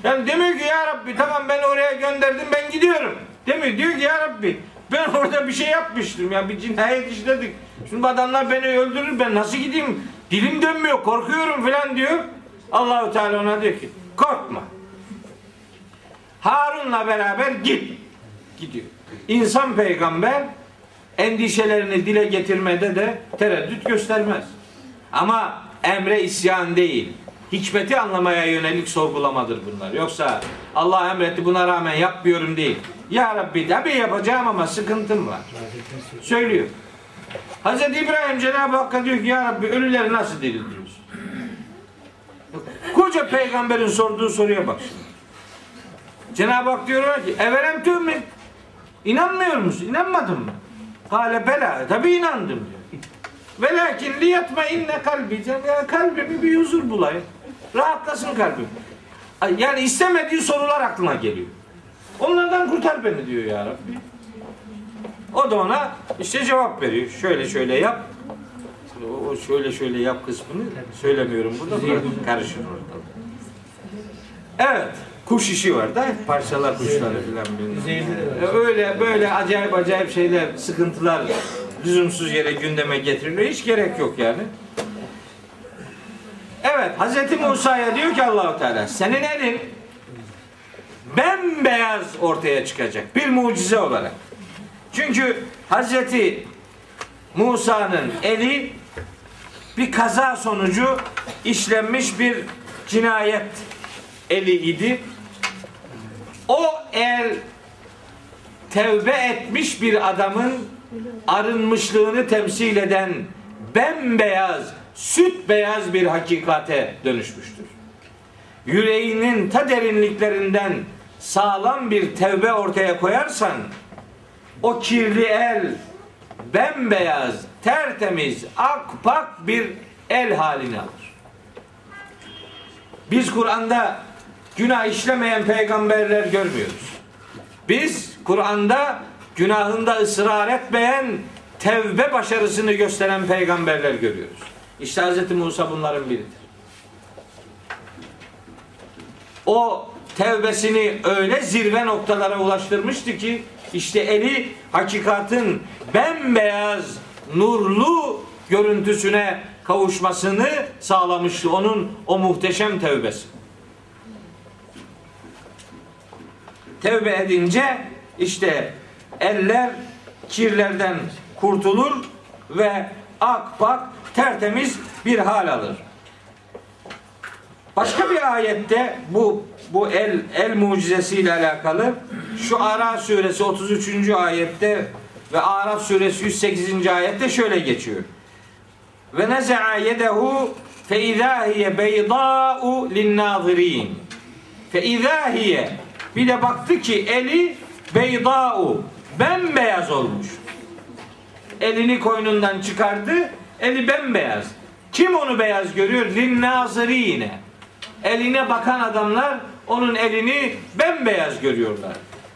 Yani demiyor ki ya Rabbi tamam ben oraya gönderdim ben gidiyorum. Demiyor. Diyor ki ya Rabbi ben orada bir şey yapmıştım ya bir cinayet işledik. Şimdi adamlar beni öldürür ben nasıl gideyim? Dilim dönmüyor korkuyorum falan diyor. Allahu Teala ona diyor ki korkma. Harun'la beraber git. Gidiyor. İnsan peygamber endişelerini dile getirmede de tereddüt göstermez. Ama emre isyan değil. Hikmeti anlamaya yönelik sorgulamadır bunlar. Yoksa Allah emretti buna rağmen yapmıyorum değil. Ya Rabbi tabii yapacağım ama sıkıntım var. Söylüyor. Hz. İbrahim Cenab-ı Hakk'a diyor ki ya Rabbi ölüleri nasıl diriltiyorsun? Koca peygamberin sorduğu soruya bak şimdi. Cenab-ı Hak diyorlar ki evelem tümin. İnanmıyor musun? İnanmadın mı? Hale bela. Tabii inandım diyor. Velakin liyatma inne kalbi. Ya kalbimi bir huzur bulayım. Rahatlasın kalbim. Yani istemediği sorular aklına geliyor. Onlardan kurtar beni diyor ya Rabbi. O da ona işte cevap veriyor. Şöyle şöyle yap. O şöyle şöyle yap kısmını söylemiyorum burada. Karışır orada. Evet. Kuş işi var da parçalar kuşları filan bilmem. Ee, Öyle böyle acayip acayip şeyler, sıkıntılar lüzumsuz yere gündeme getiriliyor. Hiç gerek yok yani. Evet, Hazreti Musa'ya diyor ki Allahu Teala, senin elin bembeyaz ortaya çıkacak bir mucize olarak. Çünkü Hazreti Musa'nın eli bir kaza sonucu işlenmiş bir cinayet eli idi. O el tevbe etmiş bir adamın arınmışlığını temsil eden bembeyaz, süt beyaz bir hakikate dönüşmüştür. Yüreğinin ta derinliklerinden sağlam bir tevbe ortaya koyarsan o kirli el bembeyaz, tertemiz, akpak bir el halini alır. Biz Kur'an'da günah işlemeyen peygamberler görmüyoruz. Biz Kur'an'da günahında ısrar etmeyen tevbe başarısını gösteren peygamberler görüyoruz. İşte Hz. Musa bunların biridir. o tevbesini öyle zirve noktalara ulaştırmıştı ki işte eli hakikatin bembeyaz nurlu görüntüsüne kavuşmasını sağlamıştı onun o muhteşem tevbesi. Tevbe edince işte eller kirlerden kurtulur ve ak pak tertemiz bir hal alır. Başka bir ayette bu bu el el mucizesiyle alakalı şu Araf suresi 33. ayette ve Araf suresi 108. ayette şöyle geçiyor. Ve neza'a yedehu fe izâ hiye beydâ'u linnâzirîn. Fe izâ hiye bir de baktı ki eli beydâ'u bembeyaz olmuş. Elini koynundan çıkardı. Eli bembeyaz. Kim onu beyaz görüyor? Linnâzirîne. Eline bakan adamlar onun elini bembeyaz görüyorlar.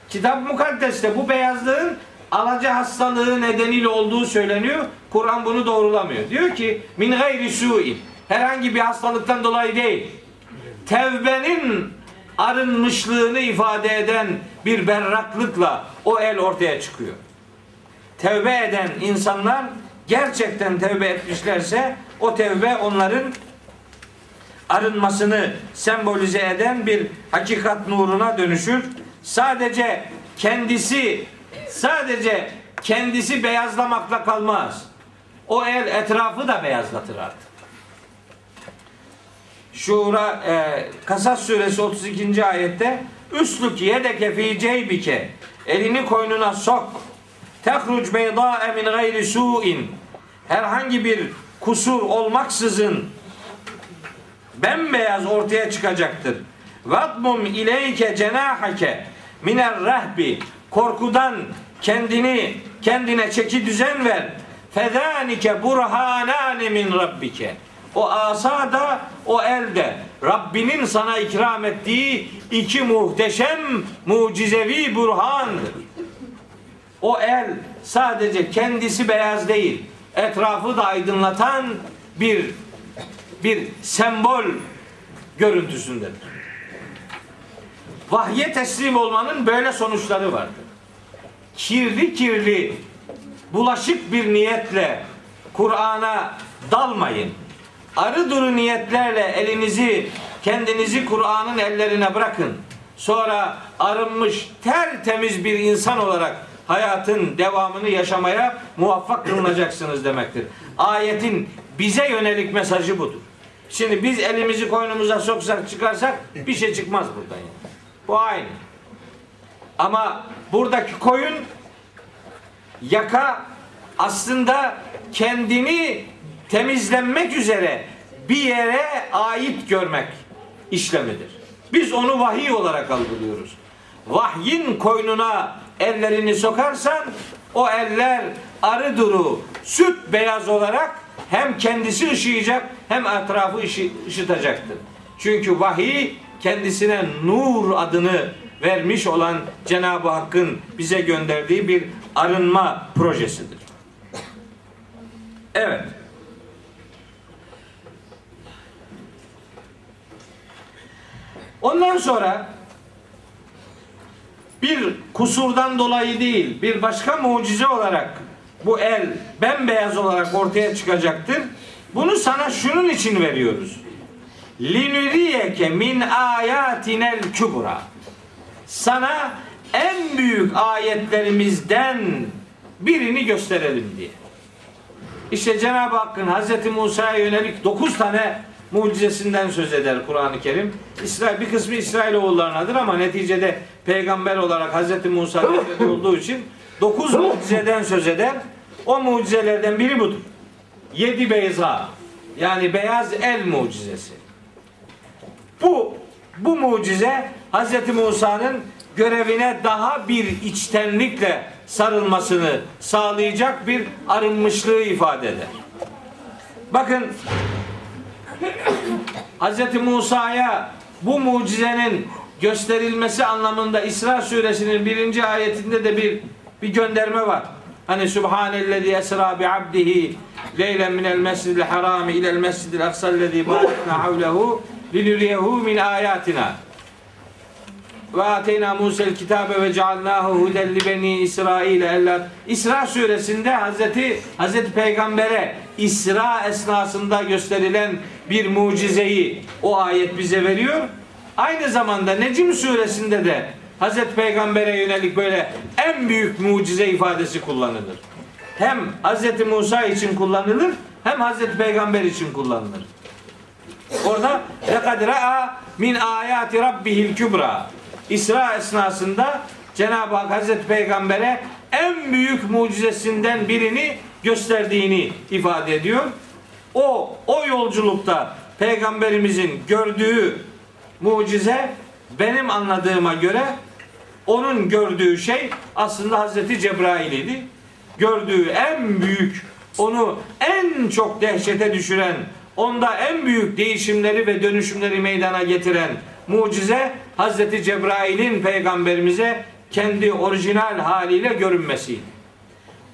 Kitap mukaddeste bu beyazlığın alaca hastalığı nedeniyle olduğu söyleniyor. Kur'an bunu doğrulamıyor. Diyor ki min gayri su'in. Herhangi bir hastalıktan dolayı değil. Tevbenin arınmışlığını ifade eden bir berraklıkla o el ortaya çıkıyor. Tevbe eden insanlar gerçekten tevbe etmişlerse o tevbe onların arınmasını sembolize eden bir hakikat nuruna dönüşür. Sadece kendisi sadece kendisi beyazlamakla kalmaz. O el etrafı da beyazlatır artık. Şura e, Kasas suresi 32. ayette Üslük yedeke fi ceybike elini koynuna sok tehruc beydâe min gayri su'in herhangi bir kusur olmaksızın bembeyaz ortaya çıkacaktır. Vatmum ileyke cenahake miner rahbi korkudan kendini kendine çeki düzen ver. Fezanike burhanane min rabbike. O asa da o elde Rabbinin sana ikram ettiği iki muhteşem mucizevi burhandır. O el sadece kendisi beyaz değil, etrafı da aydınlatan bir bir sembol görüntüsündedir. Vahye teslim olmanın böyle sonuçları vardır. Kirli kirli, bulaşık bir niyetle Kur'an'a dalmayın. Arı duru niyetlerle elinizi, kendinizi Kur'an'ın ellerine bırakın. Sonra arınmış, tertemiz bir insan olarak hayatın devamını yaşamaya muvaffak kılınacaksınız demektir. Ayetin bize yönelik mesajı budur. Şimdi biz elimizi koynumuza soksak çıkarsak bir şey çıkmaz buradan yani. Bu aynı. Ama buradaki koyun yaka aslında kendini temizlenmek üzere bir yere ait görmek işlemidir. Biz onu vahiy olarak algılıyoruz. Vahyin koynuna ellerini sokarsan o eller arı duru süt beyaz olarak hem kendisi ışıyacak hem etrafı ışı, ışıtacaktır. Çünkü vahiy kendisine nur adını vermiş olan Cenab-ı Hakk'ın bize gönderdiği bir arınma projesidir. Evet. Ondan sonra bir kusurdan dolayı değil, bir başka mucize olarak bu el bembeyaz olarak ortaya çıkacaktır. Bunu sana şunun için veriyoruz. Linuriyeke min ayatinel kübra. Sana en büyük ayetlerimizden birini gösterelim diye. İşte Cenab-ı Hakk'ın Hz. Musa'ya yönelik dokuz tane mucizesinden söz eder Kur'an-ı Kerim. İsrail, bir kısmı İsrailoğullarınadır ama neticede peygamber olarak Hz. Musa olduğu için dokuz mucizeden söz eder. O mucizelerden biri budur. Yedi beyza. Yani beyaz el mucizesi. Bu bu mucize Hz. Musa'nın görevine daha bir içtenlikle sarılmasını sağlayacak bir arınmışlığı ifade eder. Bakın Hz. Musa'ya bu mucizenin gösterilmesi anlamında İsra suresinin birinci ayetinde de bir bir gönderme var. Hani Subhanellezi esra bi abdihi leylen minel mescidil harami ilel mescidil aksallezi barakna havlehu linuriyehu min ayatina. ve ateyna Musa'l kitabe ve cealnahu huden li beni İsrail eller. İsra suresinde Hazreti Hazreti Peygamber'e İsra esnasında gösterilen bir mucizeyi o ayet bize veriyor. Aynı zamanda Necim suresinde de Hazreti Peygamber'e yönelik böyle en büyük mucize ifadesi kullanılır. Hem Hazreti Musa için kullanılır hem Hazreti Peygamber için kullanılır. Orada lekad ra'a min ayati rabbihil kübra. İsra esnasında Cenab-ı Hak Hazreti Peygamber'e en büyük mucizesinden birini gösterdiğini ifade ediyor. O o yolculukta peygamberimizin gördüğü mucize benim anladığıma göre onun gördüğü şey aslında Hazreti Cebrail idi. Gördüğü en büyük, onu en çok dehşete düşüren, onda en büyük değişimleri ve dönüşümleri meydana getiren mucize Hazreti Cebrail'in peygamberimize kendi orijinal haliyle görünmesiydi.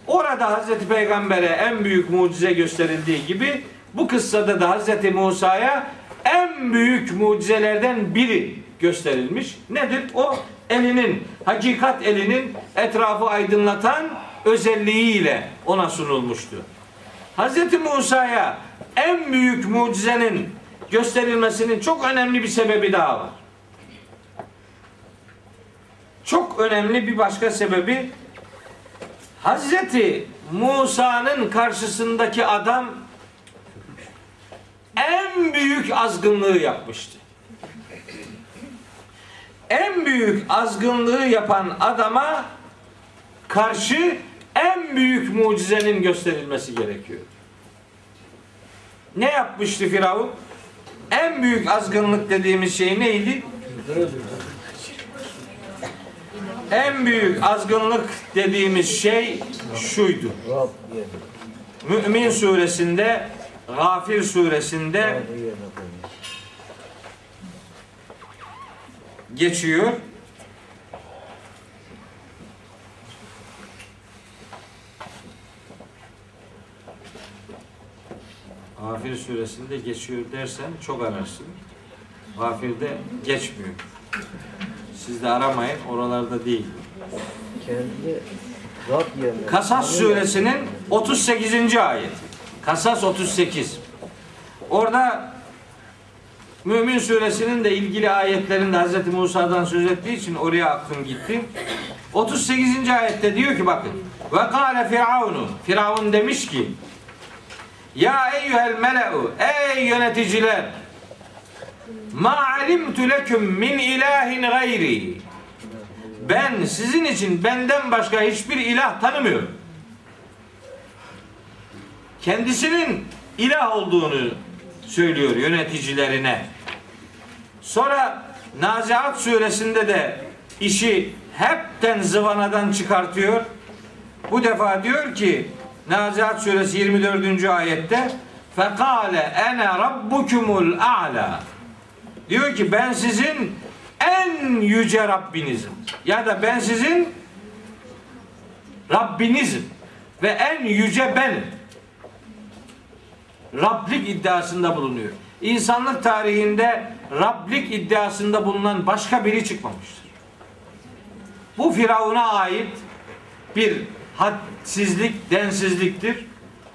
Orada Hazreti Peygamber'e en büyük mucize gösterildiği gibi bu kıssada da Hazreti Musa'ya en büyük mucizelerden biri gösterilmiş. Nedir? O elinin, hakikat elinin etrafı aydınlatan özelliğiyle ona sunulmuştu. Hazreti Musa'ya en büyük mucizenin gösterilmesinin çok önemli bir sebebi daha var. Çok önemli bir başka sebebi Hazreti Musa'nın karşısındaki adam en büyük azgınlığı yapmıştı. En büyük azgınlığı yapan adama karşı en büyük mucizenin gösterilmesi gerekiyor. Ne yapmıştı Firavun? En büyük azgınlık dediğimiz şey neydi? En büyük azgınlık dediğimiz şey şuydu. Mümin suresinde, Gafir suresinde geçiyor. Gafir suresinde geçiyor dersen çok ararsın. Gafir'de geçmiyor. Siz de aramayın, oralarda değil. Kasas suresinin 38. ayeti. Kasas 38. Orada Mümin suresinin de ilgili ayetlerinde Hz. Musa'dan söz ettiği için oraya aklım gitti. 38. ayette diyor ki bakın. Ve kâle firavunu. Firavun demiş ki Ya eyyuhel mele'u Ey yöneticiler Ma alimtu leküm min ilahin gayri Ben sizin için benden başka hiçbir ilah tanımıyorum. Kendisinin ilah olduğunu söylüyor yöneticilerine. Sonra Naziat suresinde de işi hepten zıvanadan çıkartıyor. Bu defa diyor ki Naziat suresi 24. ayette fekale ene rabbukumul a'la diyor ki ben sizin en yüce Rabbinizim ya da ben sizin Rabbinizim ve en yüce benim. Rablik iddiasında bulunuyor. İnsanlık tarihinde Rablik iddiasında bulunan başka biri çıkmamıştır. Bu Firavun'a ait bir hadsizlik, densizliktir.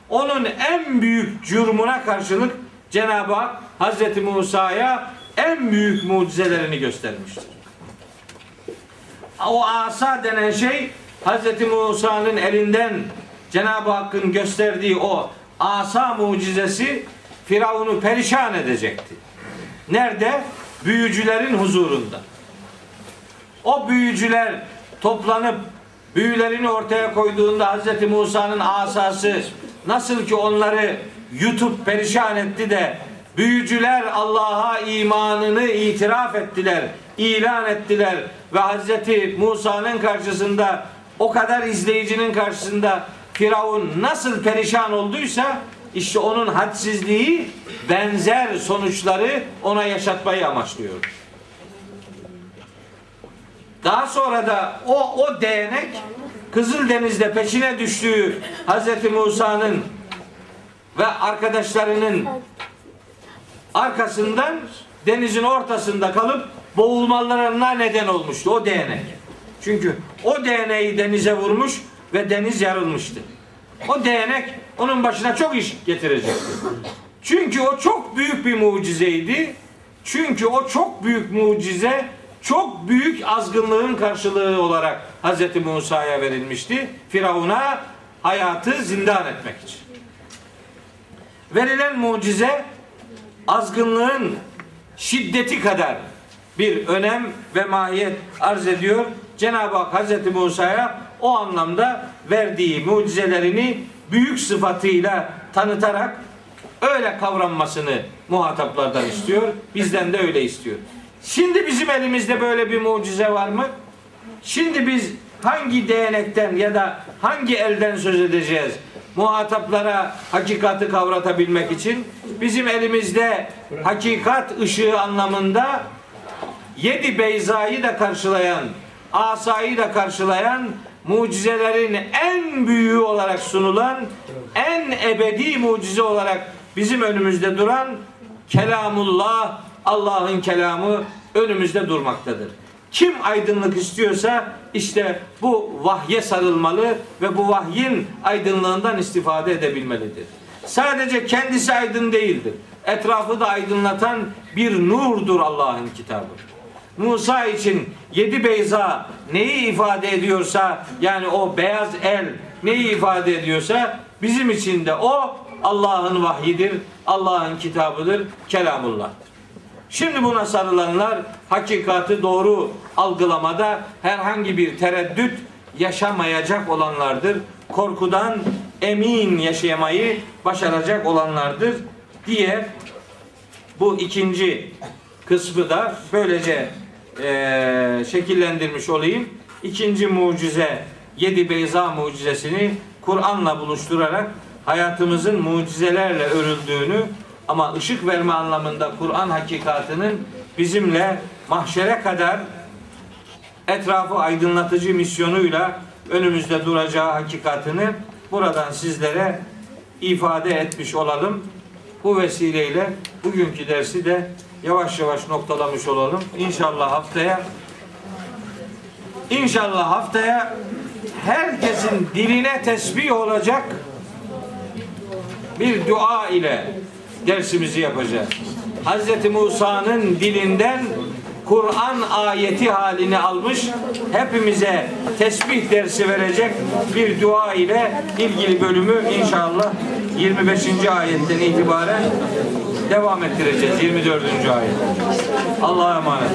Onun en büyük cürmuna karşılık Cenab-ı Hak Hazreti Musa'ya en büyük mucizelerini göstermiştir. O asa denen şey Hazreti Musa'nın elinden Cenab-ı Hakk'ın gösterdiği o asa mucizesi Firavun'u perişan edecekti. Nerede? Büyücülerin huzurunda. O büyücüler toplanıp büyülerini ortaya koyduğunda Hazreti Musa'nın asası nasıl ki onları yutup perişan etti de büyücüler Allah'a imanını itiraf ettiler, ilan ettiler ve Hazreti Musa'nın karşısında o kadar izleyicinin karşısında Firavun nasıl perişan olduysa işte onun hadsizliği benzer sonuçları ona yaşatmayı amaçlıyor. Daha sonra da o o değnek Kızıldeniz'de peşine düştüğü Hazreti Musa'nın ve arkadaşlarının arkasından denizin ortasında kalıp boğulmalarına neden olmuştu o değnek. Çünkü o değneği denize vurmuş ve deniz yarılmıştı. O değnek onun başına çok iş getirecekti. Çünkü o çok büyük bir mucizeydi. Çünkü o çok büyük mucize çok büyük azgınlığın karşılığı olarak Hz. Musa'ya verilmişti. Firavun'a hayatı zindan etmek için. Verilen mucize azgınlığın şiddeti kadar bir önem ve mahiyet arz ediyor. Cenab-ı Hak Hazreti Musa'ya o anlamda verdiği mucizelerini büyük sıfatıyla tanıtarak öyle kavranmasını muhataplardan istiyor. Bizden de öyle istiyor. Şimdi bizim elimizde böyle bir mucize var mı? Şimdi biz hangi değnekten ya da hangi elden söz edeceğiz? Muhataplara hakikati kavratabilmek için bizim elimizde hakikat ışığı anlamında yedi beyzayı da karşılayan, asayı da karşılayan, mucizelerin en büyüğü olarak sunulan, en ebedi mucize olarak bizim önümüzde duran kelamullah, Allah'ın kelamı önümüzde durmaktadır. Kim aydınlık istiyorsa işte bu vahye sarılmalı ve bu vahyin aydınlığından istifade edebilmelidir. Sadece kendisi aydın değildir. Etrafı da aydınlatan bir nurdur Allah'ın kitabı. Musa için yedi beyza neyi ifade ediyorsa yani o beyaz el neyi ifade ediyorsa bizim için de o Allah'ın vahyidir, Allah'ın kitabıdır, kelamullah'tır. Şimdi buna sarılanlar hakikati doğru algılamada herhangi bir tereddüt yaşamayacak olanlardır. Korkudan emin yaşayamayı başaracak olanlardır diye bu ikinci kısmı da böylece eee, şekillendirmiş olayım. İkinci mucize yedi beyza mucizesini Kur'an'la buluşturarak hayatımızın mucizelerle örüldüğünü ama ışık verme anlamında Kur'an hakikatının bizimle mahşere kadar etrafı aydınlatıcı misyonuyla önümüzde duracağı hakikatini buradan sizlere ifade etmiş olalım. Bu vesileyle bugünkü dersi de yavaş yavaş noktalamış olalım. İnşallah haftaya İnşallah haftaya herkesin diline tesbih olacak bir dua ile dersimizi yapacağız. Hz. Musa'nın dilinden Kur'an ayeti halini almış hepimize tesbih dersi verecek bir dua ile ilgili bölümü inşallah 25. ayetten itibaren devam ettireceğiz 24. ayet. Allah'a emanet.